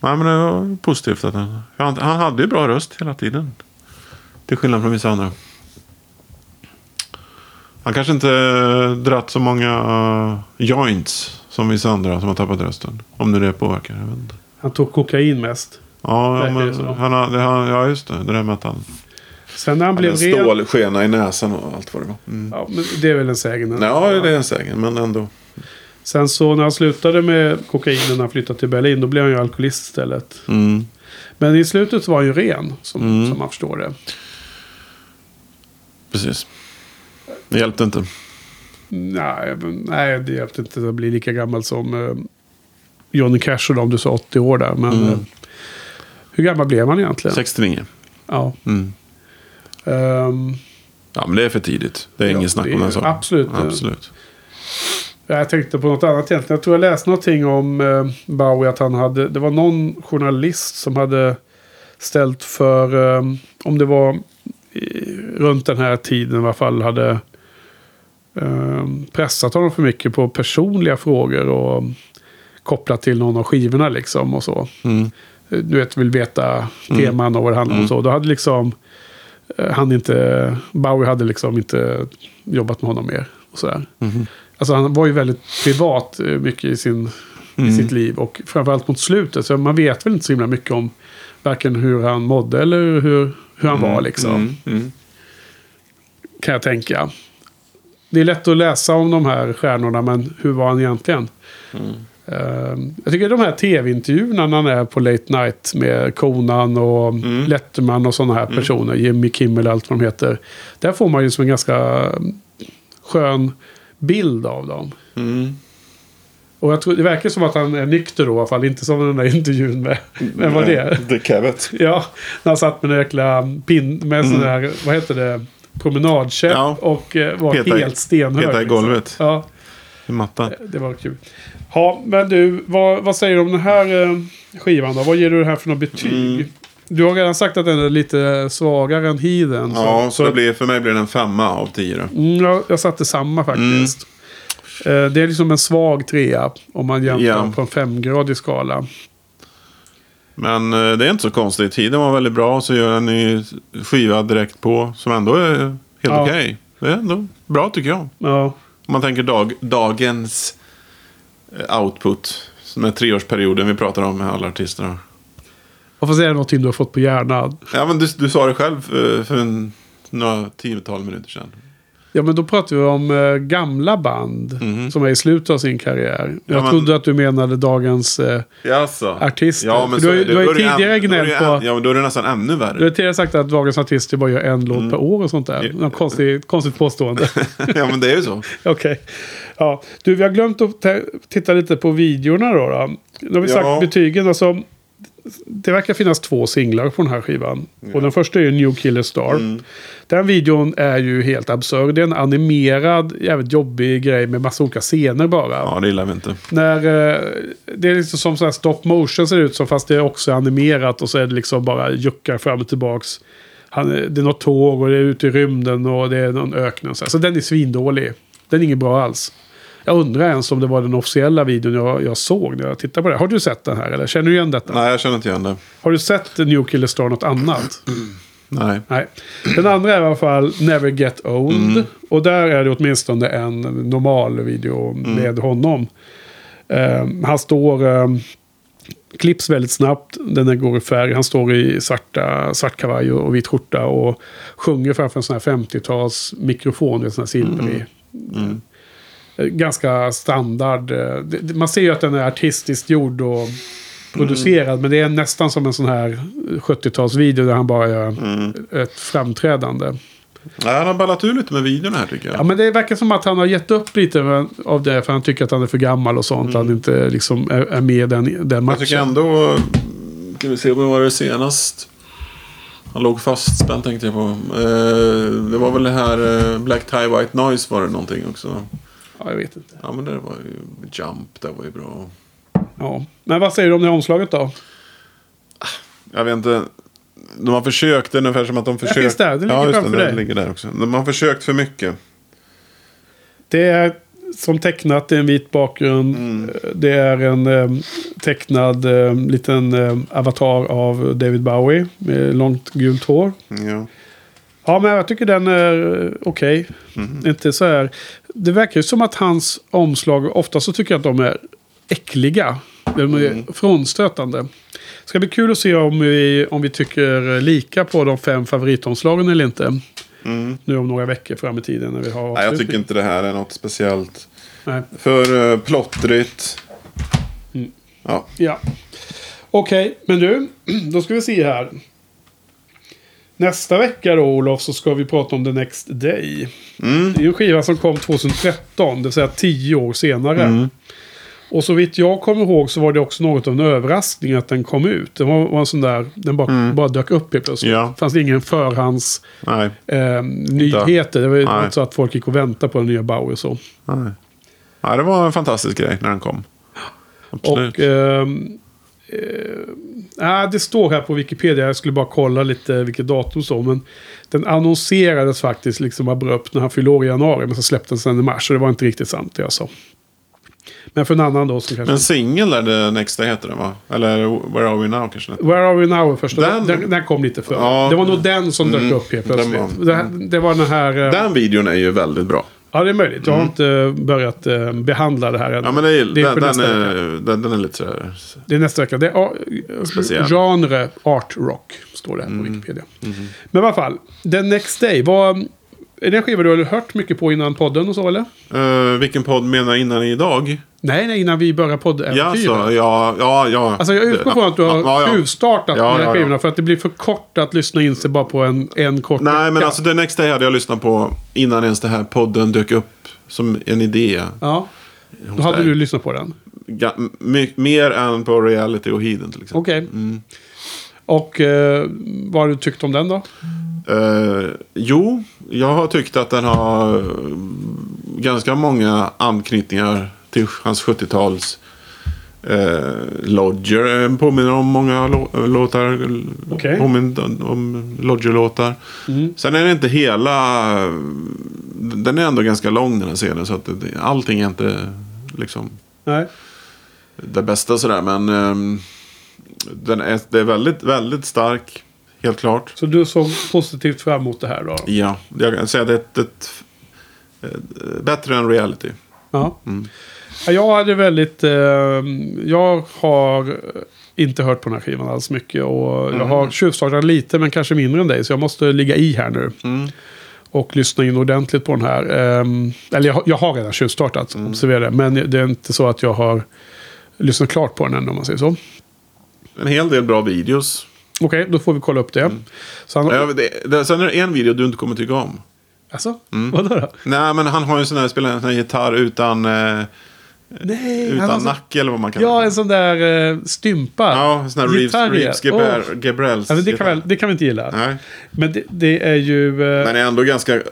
Nej, men det var positivt att han, han, han hade ju bra röst hela tiden. Till skillnad från vissa andra. Han kanske inte dratt så många eh, joints som vissa andra som har tappat rösten. Om nu det påverkar. Jag vet inte. Han tog kokain mest. Ja, men han, han, ja, just det. Det där med att han Sen när han blev en ren... stålskena i näsan och allt vad det var. Mm. Ja, men det är väl en sägen. Ja, det är en sägen, men ändå. Sen så när han slutade med kokainen när han flyttade till Berlin. Då blev han ju alkoholist istället. Mm. Men i slutet så var han ju ren. Som, Mm. som man förstår det. Precis. Det hjälpte inte. Nej, men- nej, det hjälpte inte att bli lika gammal som eh, Johnny Cash och de. Du sa 80 år där. Men Mm. eh, hur gammal blev han egentligen? 69. Ja. Mm. Ehm, Ja, men det är för tidigt. Det är Ja, ingen snack om den saken. absolut. Absolut. Jag tänkte på något annat egentligen. Jag tror jag läste någonting om eh, Bowie. Att han hade, det var någon journalist som hade ställt för, eh, om det var i, runt den här tiden i alla fall, hade eh, pressat honom för mycket på personliga frågor och kopplat till någon av skivorna liksom och så. Mm. Du vet, vill veta teman och vad det handlar om och så. Då hade liksom eh, han inte, Bowie hade liksom inte jobbat med honom mer. Och sådär. Mhm. Alltså han var ju väldigt privat eh, mycket i, sin, i Mm. sitt liv. Och framförallt mot slutet. Så man vet väl inte så himla mycket om varken hur han mådde eller hur, hur han var liksom. Mm. Mm. Kan jag tänka. Det är lätt att läsa om de här stjärnorna, men hur var han egentligen? Mm. Eh, jag tycker de här tv-intervjuerna när han är på Late Night med Conan och Mm. Letterman och sådana här personer. Jimmy Kimmel och allt vad de heter. Där får man ju som en ganska mm, skön bild av dem. Mm. Och jag tror, det verkar som att han är nykter då i alla fall. Inte som den där intervjun med... Vem var det? The Cavet. Ja, när han satt med en jäkla pin med en sån där, vad heter det, promenadkäpp Mm. Ja. och eh, var Peta- helt stenhög. peta i liksom. golvet. Ja, I mattan. det var kul. Ja, men du, vad, vad säger du om den här eh, skivan då? Vad ger du den här för något betyg? Mm. Du har redan sagt att den är lite svagare än Heathen. Ja, så det blir, för mig blir det en femma av tio. Mm, jag, jag satte samma faktiskt. Eh, det är liksom en svag trea om man jämför Ja. på en femgradig skala. Men eh, det är inte så konstigt. Tiden var väldigt bra. Så gör en ny skiva direkt på. Som ändå är helt Ja. okej. Det är ändå bra tycker jag. Ja, Om man tänker dag, dagens eh, output. Den här treårsperioden vi pratar om med alla artisterna. och får säga någonting du har fått på hjärnan. Ja, men du, du sa det själv eh, för en, några tiotal minuter sedan. Ja, men då pratar vi om eh, gamla band som är i slutet av sin karriär. Jag Ja, men- trodde att du menade dagens... Eh, Jaså? Artister. Ja, men du så du har ju Då tidigare då gnällt på- Ja, men då är det nästan ännu du har värre. tidigare sagt att dagens artister bara gör en låt per år och sånt där. Något konstigt, konstigt påstående. ja, men det är ju så. Okej. Ja. Du, vi har glömt att ta- titta lite på videorna då. då. Nu har vi sagt Ja. betygen. Alltså, det verkar finnas två singlar på den här skivan. Och den första är ju New Killer Star. Mm. Den videon är ju helt absurd. Det är en animerad, jävligt jobbig grej med massa olika scener bara. Ja, det gillar vi inte. När, eh, det är liksom som så här stop motion ser det ut som fast det är också animerat och så är det liksom bara juckar fram och tillbaks. Han, det är något tåg och det är ute i rymden och det är någon öken. och Så, här. så den är svindålig. Den är inget bra alls. Jag undrar ens om det var den officiella videon jag, jag såg när jag tittade på det. Har du sett den här eller känner du igen detta? Nej, jag känner inte igen det. Har du sett New Killer Star något annat? Nej. Nej. Den andra är i alla fall Never Get Old. Och där är det åtminstone en normal video med honom. Ehm, han står... Um, klipps väldigt snabbt. Den går i färg. Han står i svarta, svart kavaj och, vit skjorta. Och sjunger framför en sån här 50-tals mikrofon. En sån här silvrig. Eh, Ganska standard. eh, Man ser ju att den är artistiskt gjord och producerad. Men det är nästan som en sån här 70-talsvideo där han bara gör ett framträdande. Nej, han har ballat ur lite med videorna här tycker jag. Ja, men det verkar som att han har gett upp lite av det. För han tycker att han är för gammal och sånt. Han inte liksom är, med i den, den jag matchen. tycker ändå... Ska vi se, vad var det senast? Han låg fastspänd tänkte jag på. Eh, det var väl det här eh, Black Tie White Noise var det någonting också. Ja, jag vet inte. Ja men det var ju Jump, det var ju bra. Ja. Men vad säger du om det omslaget då? Jag vet inte. De har försökt, det är ungefär som att de försökt. finns där, det ligger ja, just framför det, dig. det ligger där också. De har försökt för mycket. Det är som tecknat, det är en vit bakgrund. Mm. Det är en eh, tecknad eh, liten eh, avatar av David Bowie med långt gult hår. Ja. Ja, men jag tycker den är eh, okej. Mm. Inte så här. Det verkar ju som att hans omslag, ofta så tycker jag att de är äckliga. De är Mm. frånstötande. Det ska bli kul att se om vi, om vi tycker lika på de fem favoritomslagen eller inte. Mm. Nu om några veckor fram i tiden när vi har Nej, jag tycker inte det här är något speciellt. Nej. För uh, plottrigt. Mm. Ja. Ja. Okej, men du, då ska vi se här. Nästa vecka då, Olof, så ska vi prata om The Next Day. Mm. Det är en skiva som kom 2013, det vill säga tio år senare. Mm. Och så vitt jag kommer ihåg så var det också något av en överraskning att den kom ut. Det var, var en sån där, den bara, bara dök upp helt plötsligt. Mm. Ja. Det fanns ingen förhands Nej. eh, nyheter. Det var Nej. inte så att folk gick och väntade på den nya Bowie och så. Nej. Nej, det var en fantastisk grej när den kom. Absolut. Och... ehm, eh, nej, det står här på Wikipedia, jag skulle bara kolla lite vilket datum så. Men den annonserades faktiskt liksom abrupt när han fyllde år i januari. Men så släpptes den i mars, så det var inte riktigt sant det jag sa. Men för en annan då som kanske... Men singel The Next Day heter den va? Eller Where Are We Now kanske? Where Are We Now första. Den, Den- den, den kom lite före. Ja. Det var nog den som dök Mm, upp helt den plötsligt. var- det, det var den här... eh, Den videon är ju väldigt bra. Ja, det är möjligt. Jag har inte börjat eh, behandla det här än. Ja men det är, Det är den, den, nästa är, den, den är lite sådär... Det är nästa vecka. Det är ja, Speciell. genre art rock. Står det här på Mm. Wikipedia. Men i alla fall. The Next Day. Vad, är det en skiva du har hört mycket på innan podden och så eller? Uh, vilken podd menar innan idag? Nej, nej, innan vi börjar poddäventyret. Ja, så, ja, ja, ja. Alltså jag utgår från att du har Ja, ja. tjuvstartat Ja, här ja, ja. skivorna. För att det blir för kort att lyssna in sig bara på en, en kort Nej, men vecka. alltså The Next Day hade jag lyssnat på innan ens det här podden dök upp som en idé. Ja, då hade du lyssnat på den. My- mer än på Reality och Heathen till exempel. Okej. Mm. Och eh, vad har du tyckt om den då? Eh, jo, jag har tyckt att den har eh, ganska många anknytningar till hans 70-tals eh, Lodger. Påminner om många lå- låtar. Okej. Påminner om- Lodger-låtar. Mm. Sen är det inte hela... Den är ändå ganska lång den här scenen. Så att det, allting är inte liksom Nej. det bästa sådär. Men ehm, den är, det är väldigt, väldigt stark. Helt klart. Så du såg positivt fram emot det här då? Ja, jag kan säga det är ett, ett, ett, bättre än reality. Ja. Mm. Ja, Jag hade väldigt... Eh, jag har inte hört på den här skivan alls mycket. Och jag Mm. har tjuvstartat lite men kanske mindre än dig. Så jag måste ligga i här nu. Mm. och lyssna in ordentligt på den här. Ehm, eller jag, har- jag har redan tjuvstartat, Mm. observera det. Men det är inte så att jag har lyssnat klart på den än om man säger så. En hel del bra videos. Okej, då får vi kolla upp det. Så han, Ja, det, det, sen är det en video du inte kommer tycka om. alltså, Mm. vadå då? Nej, men han har ju sån här, spelar en sån här gitarr utan, eh, Nej, utan nacke eller vad man kallar Ja, det. en sån där uh, stympad. Ja, en sån här Reeves, Reeves ja. Gabriel, Åh. Gabriels Ja, det, kan väl, det kan vi inte gilla. Nej, Men det, det är ju... eh, den är ändå ganska...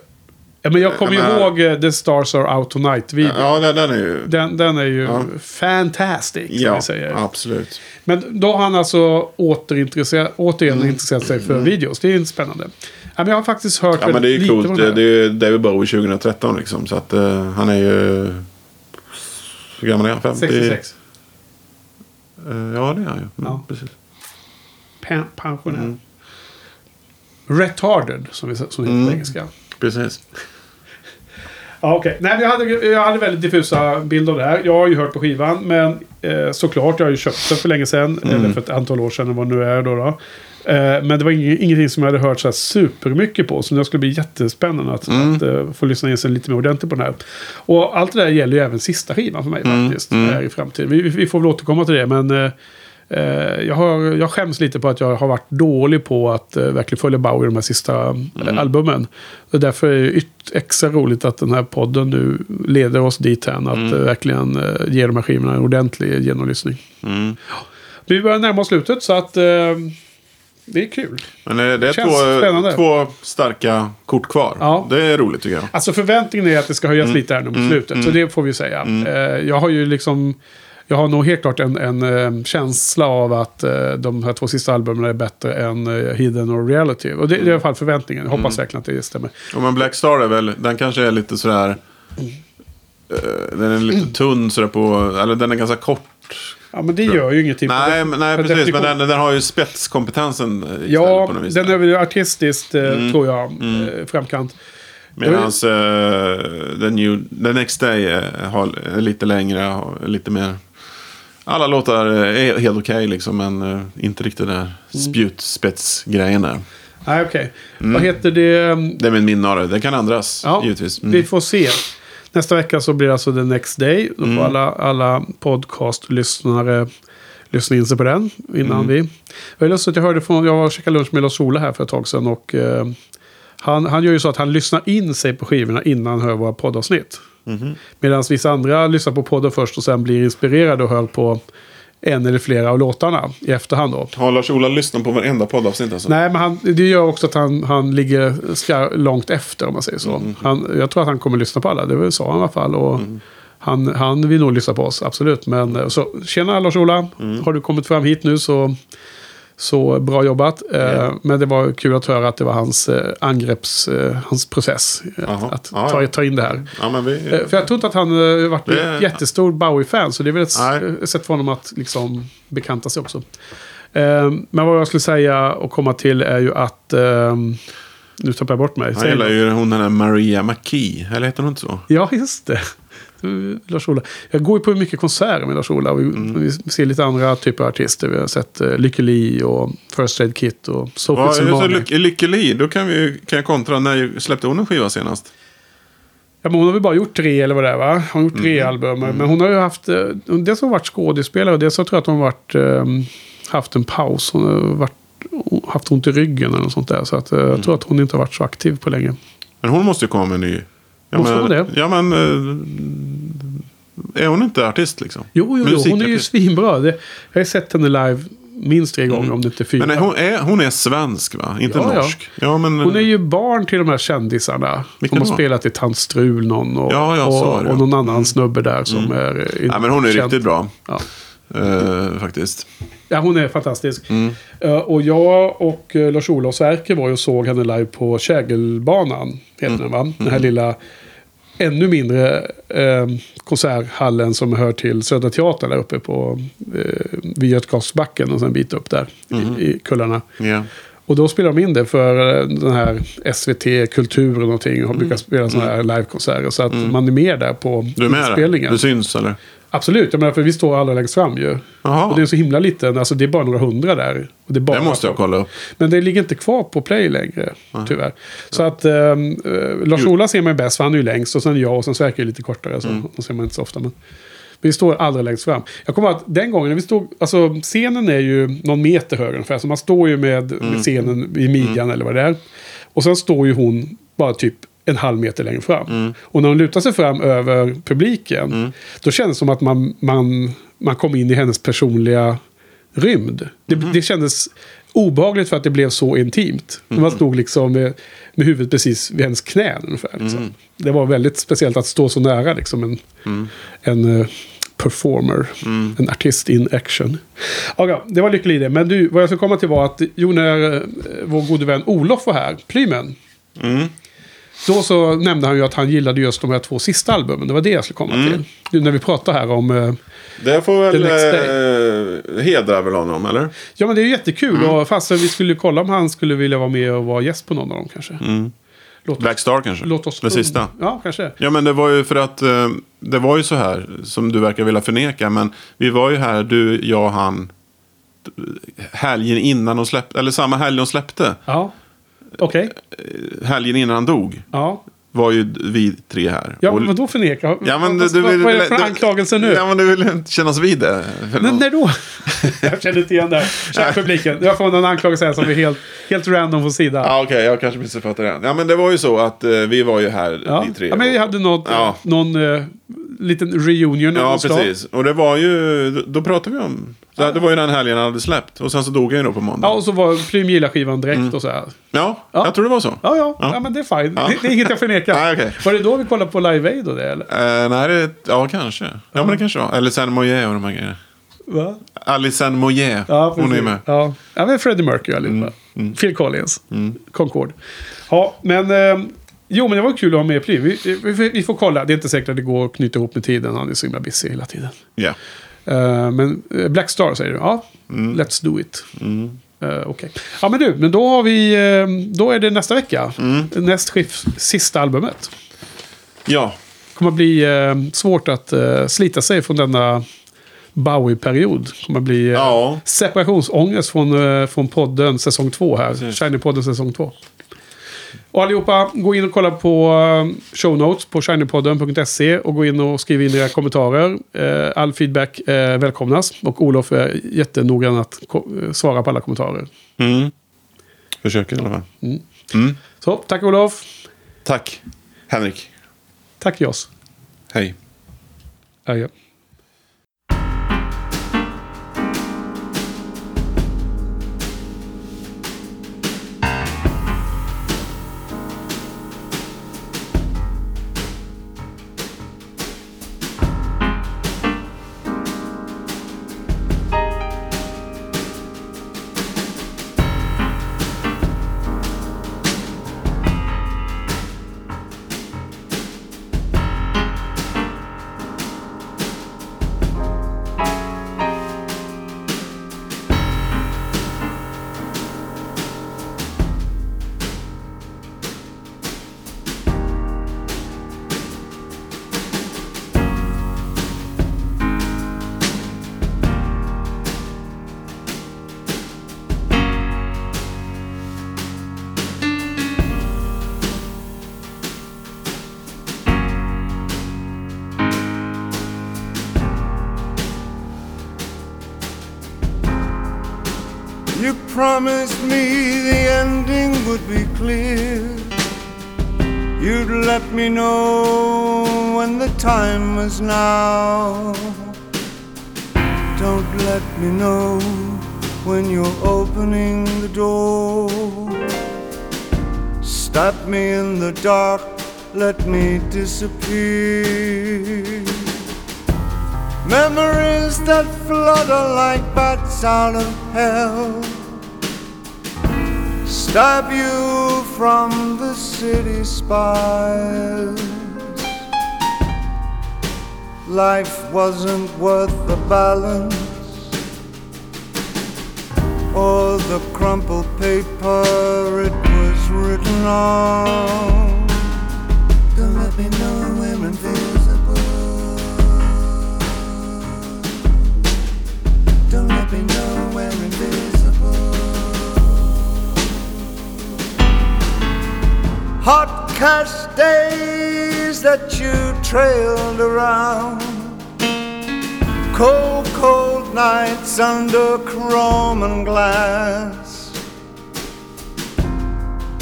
ja, men jag kommer ju men- ihåg eh, The Stars Are Out Tonight-videon. Ja, den, den är ju... Den, den är ju Ja. fantastic, som Ja, vi säger. absolut. Men då har han alltså återintresse- återigen Mm. intresserat sig för videos. Det är inte spännande. Ja, men jag har faktiskt hört Ja, men det är ju lite coolt. Det, det är David Bowie 2013 liksom. Så att eh, han är ju... Hur gammal är han? 50? 66. Eh, ja, det är han ju. Mm, Ja. Precis. Pen- pensionär. Mm. Retarded, som, vi, som det heter Mm. på engelska. precis. Ja, okej. Nej, jag hade, jag hade väldigt diffusa bilder av det här. Jag har ju hört på skivan, men eh, såklart, jag har ju köpt den för länge sedan. Mm. Eller för ett antal år sedan, vad det nu är då. då. Eh, men det var ing- ingenting som jag hade hört så här supermycket på. Så det skulle bli jättespännande att, Mm. att eh, få lyssna in sig lite mer ordentligt på den här. Och allt det där gäller ju även sista skivan för mig Mm, faktiskt. mm. I framtiden. Vi, vi får väl återkomma till det, men... Eh, jag, har, jag skäms lite på att jag har varit dålig på att eh, verkligen följa Bowie i de här sista Mm. eh, albumen. Och därför är det extra roligt att den här podden nu leder oss dit hän att Mm. verkligen ge de här skivorna en ordentlig genomlyssning. Mm. Vi börjar närma oss slutet så att det är kul. Men eh, det är två, två starka kort kvar. Ja. Det är roligt tycker jag. Alltså förväntningen är att det ska höjas Mm. lite här nu på slutet. Så det får vi säga. Eh, jag har ju liksom... Jag har nog helt klart en, en eh, känsla av att eh, de här två sista albumen är bättre än eh, Hidden och Reality. Och det, det är i alla fall förväntningen. Jag hoppas verkligen att det stämmer. Ja, men Black Star är väl, den kanske är lite sådär... eh, den är lite tunn sådär på, eller den är ganska kort. Ja, men det gör ju ingenting. Nej, men, nej precis. Men den, den har ju spetskompetensen Ja, på något vis. den är väl artistiskt, Mm. tror jag, eh, framkant. Medan uh, the, new, the Next Day har, lite längre, lite mer... Alla låtar är helt okej liksom, men eh, inte riktigt den där spjutspetsgrejen där. Nej, okej. Vad heter det? Det är min minne av det. Kan ändras, Ja, givetvis. Mm. vi får se. Nästa vecka så blir det alltså The Next Day. Då får Mm. alla, alla podcastlyssnare lyssna in sig på den innan Mm. vi... Var lustigt, jag hörde från... Jag var och käkade lunch med Lars Ola här för ett tag sedan och... Eh, han, han gör ju så att han lyssnar in sig på skivorna innan han hör våra poddavsnitt. Mhm. Medan vissa andra lyssnar på podden först och sen blir inspirerade och hör på en eller flera av låtarna i efterhand då. Har Lars-Ola lyssnat på varenda poddavsnitt alltså? Nej, men han, det gör också att han, han ligger ska, långt efter om man säger så. Mm. Han, jag tror att han kommer lyssna på alla, det sa han i alla fall. Och han, han vill nog lyssna på oss, absolut. Men eh, så, tjena Lars-Ola, Mm. har du kommit fram hit nu så, så bra jobbat. Ja. Men det var kul att höra att det var hans eh, angrepps, eh, hans process. eh, Jaha. Att ta, ja. ta in det här. Ja, vi... För jag tror inte att han varit en jättestor Bowie-fan. Så det är väl ett Nej. sätt för honom att liksom bekanta sig också. Men vad jag skulle säga och komma till är ju att... eh, nu tappar jag bort mig. Han Säg gillar ju hon den där Maria McKee. Eller heter hon inte så? Ja, just det. Lars-Ola. Jag går ju på mycket konserter med Lars-Ola. Vi, Mm. vi ser lite andra typer av artister. Vi har sett uh, Lykke Li och First Aid Kit och Sophie Ja, Silvani. Lyck- Lykke-Li, då kan, vi, kan jag kontra. När släppte hon en skiva senast? Ja, men hon har väl bara gjort tre eller vad det är va? Hon har gjort tre Mm. album. Men hon har ju haft... eh, Dels har hon varit skådespelare och dels så tror jag att hon har varit, eh, haft en paus. Hon har varit, haft ont i ryggen eller något sånt där. Så att, eh, Mm. jag tror att hon inte har varit så aktiv på länge. Men hon måste ju komma med en ny. Ja, men, hon det? Ja, men... eh, Är hon inte artist liksom? Jo, jo, jo. Hon är ju svinbra. Det, jag har sett henne live minst tre gånger om det inte är fyra. Men hon, är, hon är svensk va? Inte Ja, ja. norsk? Ja, men... Hon är ju barn till de här kändisarna. Hon har spelat i Tant Strul någon och, Ja, ja, och, och någon annan snubbe där som är... eh, Ja, men hon är känd. riktigt bra. Ja. Eh, faktiskt. Ja, hon är fantastisk. Mm. Eh, och jag och uh, Lars-Ola och Sverker var ju och såg henne live på Kägelbanan. Heter den va? Den här lilla, ännu mindre eh, konserthallen som hör till Södra Teatern där uppe på eh, vid Götgasbacken och sen en bit upp där i, i kullarna. Ja. Och då spelar de in det för eh, den här SVT Kultur och någonting. Och brukar spela sådana här livekonserter. Så att man är med där på Mm. Du är med där? inspelningen. Du syns eller? Absolut, jag menar, för vi står allra längst fram ju. Jaha. Och det är så himla liten, alltså det är bara några hundra där. Och det, är bara Det måste jag kolla upp. Men det ligger inte kvar på Play längre, tyvärr. Så att um, Lars-Ola ser man ju bäst, för han är ju längst. Och sen jag, och sen Sverker är lite kortare. Så Mm. ser man inte så ofta. Men vi står allra längst fram. Jag kommer ihåg att den gången när vi stod, alltså scenen är ju någon meter högre ungefär. Så man står ju med, Mm. med scenen i midjan eller vad det är. Och sen står ju hon bara typ en halv meter längre fram. Mm. Och när hon lutar sig fram över publiken. Då kändes det som att man, man, man kom in i hennes personliga rymd. Det, Mhm. det kändes obehagligt för att det blev så intimt. Mhm. Man stod liksom med, med huvudet precis vid hennes knän ungefär. Liksom. Mhm. Det var väldigt speciellt att stå så nära liksom en, Mm. en eh, performer. En artist in action. Ja, det var lycklig idé. Men du, vad jag ska komma till var att jo, när eh, vår gode vän Olof var här, Plymen. Mm. Då så nämnde han ju att han gillade just de här två sista albumen. Det var det jag skulle komma till. Nu när vi pratar här om... eh, Det får väl eh, hedra väl honom, eller? Ja men det är jättekul. Mm. Och fastän vi skulle kolla om han skulle vilja vara med och vara gäst på någon av dem kanske. Låt, Black Star kanske? låt oss Det sista. Ja, kanske. Ja, men det var ju för att eh, det var ju så här som du verkar vilja förneka. Men vi var ju här, du, jag, han, helgen innan de släppte, eller samma helg de släppte. Ja. Okej. Helgen innan han dog Ja. var ju vi tre här. Ja, Och- men vadå förneka? Ja, men du, du vill, vad är det för du- anklagelse nu? Ja, men du vill inte kännas vid det. Men när då? jag känner inte igen det. här. Kära publiken. Jag får någon anklagelse här som är helt, helt random på sidan. Ja, okej, jag kanske missuppfattade det. Ja, men det var ju så att eh, vi var ju här, Ja. vi tre. ja, men vi hade något, Ja. någon eh, liten reunion. Ja, precis. Och det var ju, då pratade vi om, det, det var ju den helgen han hade släppt. Och sen så dog han ju då på måndag. Ja, och så var Plym gillar skivan direkt och så här. Ja, Ja. jag tror det var så. Ja, ja, ja. Ja. men det är fine. Ja. Det, det är inget jag förnekar. Nej, okej. Var det då vi kollade på Live Aid och det eller? Eh, nej, det, ja kanske. Ja, men det kanske var. Eller Sen Moyer och de här grejerna. Va? Alison Moyer, Ja, hon är med. Ja, ja men Freddie Mercury allihopa. Mm, Phil Collins. Concord. Ja, men... Eh, jo, men det var kul att ha med Plym. Vi, vi, vi får kolla. Det är inte säkert att det går att knyta ihop med tiden. Han är så himla busy hela tiden. Ja. Eh, men eh, Black Star säger du? Ja, Mm. let's do it. Eh, Okej. Ja, men du, men då har vi... eh, då är det nästa vecka. Mm. Näst skift, sista albumet. Ja, kommer att bli eh, svårt att slita sig från denna Bowie-period. kommer att bli Ja. separationsångest från, från podden säsong 2 här. Shiny-podden säsong 2. Och allihopa, gå in och kolla på eh, show notes på shinypodden.se och gå in och skriv in era kommentarer. Eh, all feedback eh, välkomnas. Och Olof är jättenoggrann att svara på alla kommentarer. mm. försöker i alla fall. Mm. Så, tack Olof. Tack, Henrik. Tack Jos. Hej. Adjö. Promised me the ending would be clear. You'd let me know when the time was now. Don't let me know when you're opening the door. Stop me in the dark, let me disappear. Memories that flutter like bats out of hell You from the city spires. Life wasn't worth the balance Or the crumpled paper it was written on outcast days that you trailed around. Cold, cold nights under chrome and glass.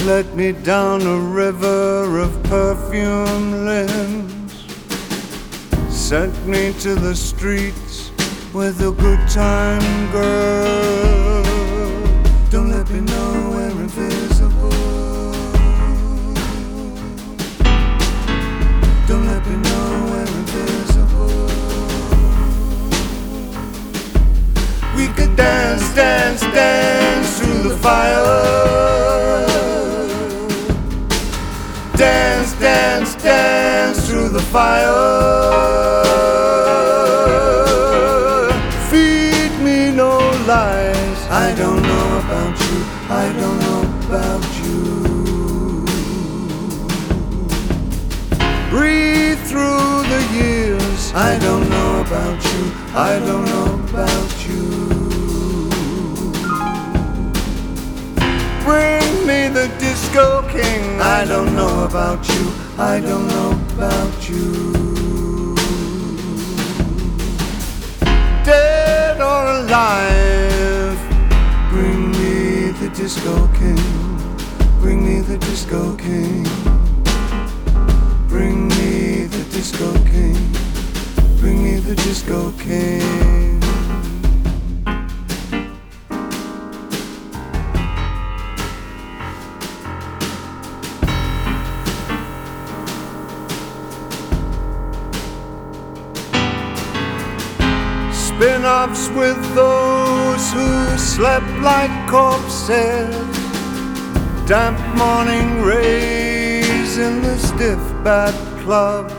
Let me down a river of perfume limbs. Sent me to the streets with a good time girl. Dance, dance, dance through the fire. Dance, dance, dance through the fire. Feed me no lies. I don't know about you. I don't know about you. Breathe through the years. I don't know about you. I don't know about you. Bring me the disco king. I don't know about you. I don't know about you. Dead or alive. Bring me the disco king. Bring me the disco king. Bring me the disco king. Bring me the disco king. Offs with those who slept like corpses. Damp morning rays in the stiff bat club.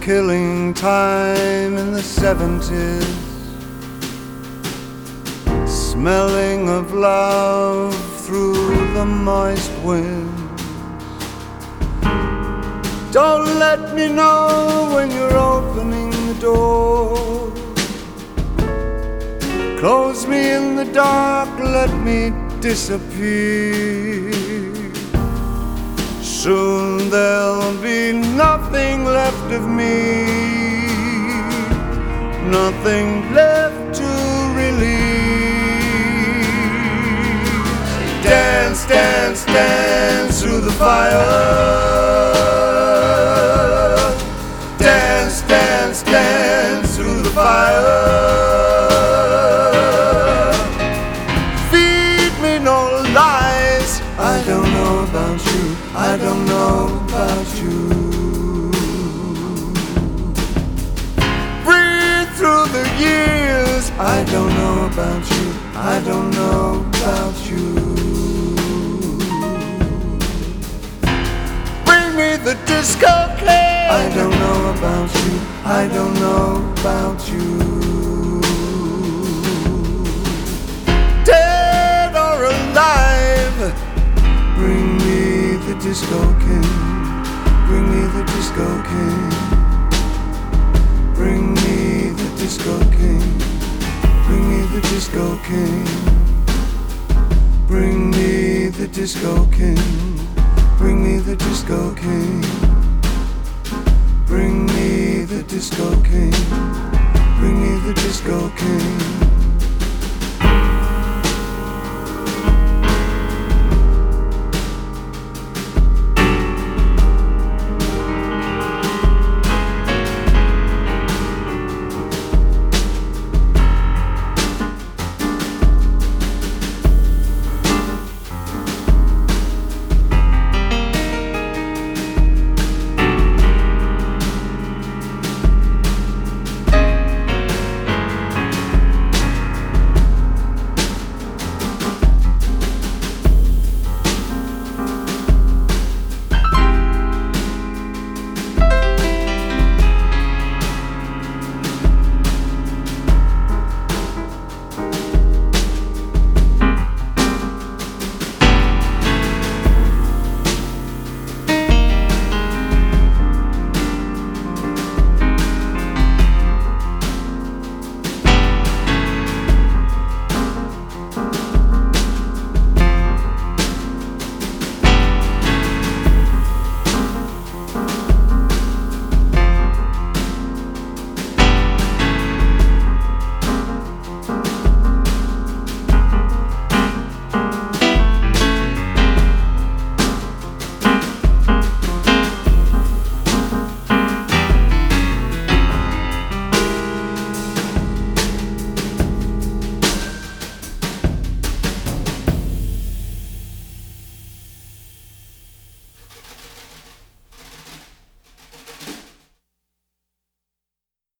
Killing time in the seventies. Smelling of love through the moist wind. Don't let me know when you're opening door. Close me in the dark, let me disappear. Soon there'll be nothing left of me, nothing left to release. Dance, dance, dance through the fire. Fire. Feed me no lies. I don't know about you. I don't know about you. Breathe through the years. I don't know about you. I don't know about you. Bring me the disco I don't know about you. Dead or alive. Bring me the disco king. Bring me the disco king. Bring me the disco king. Bring me the disco king. Bring me the disco king. Bring me the disco king. Bring me the disco king. Bring me the disco king.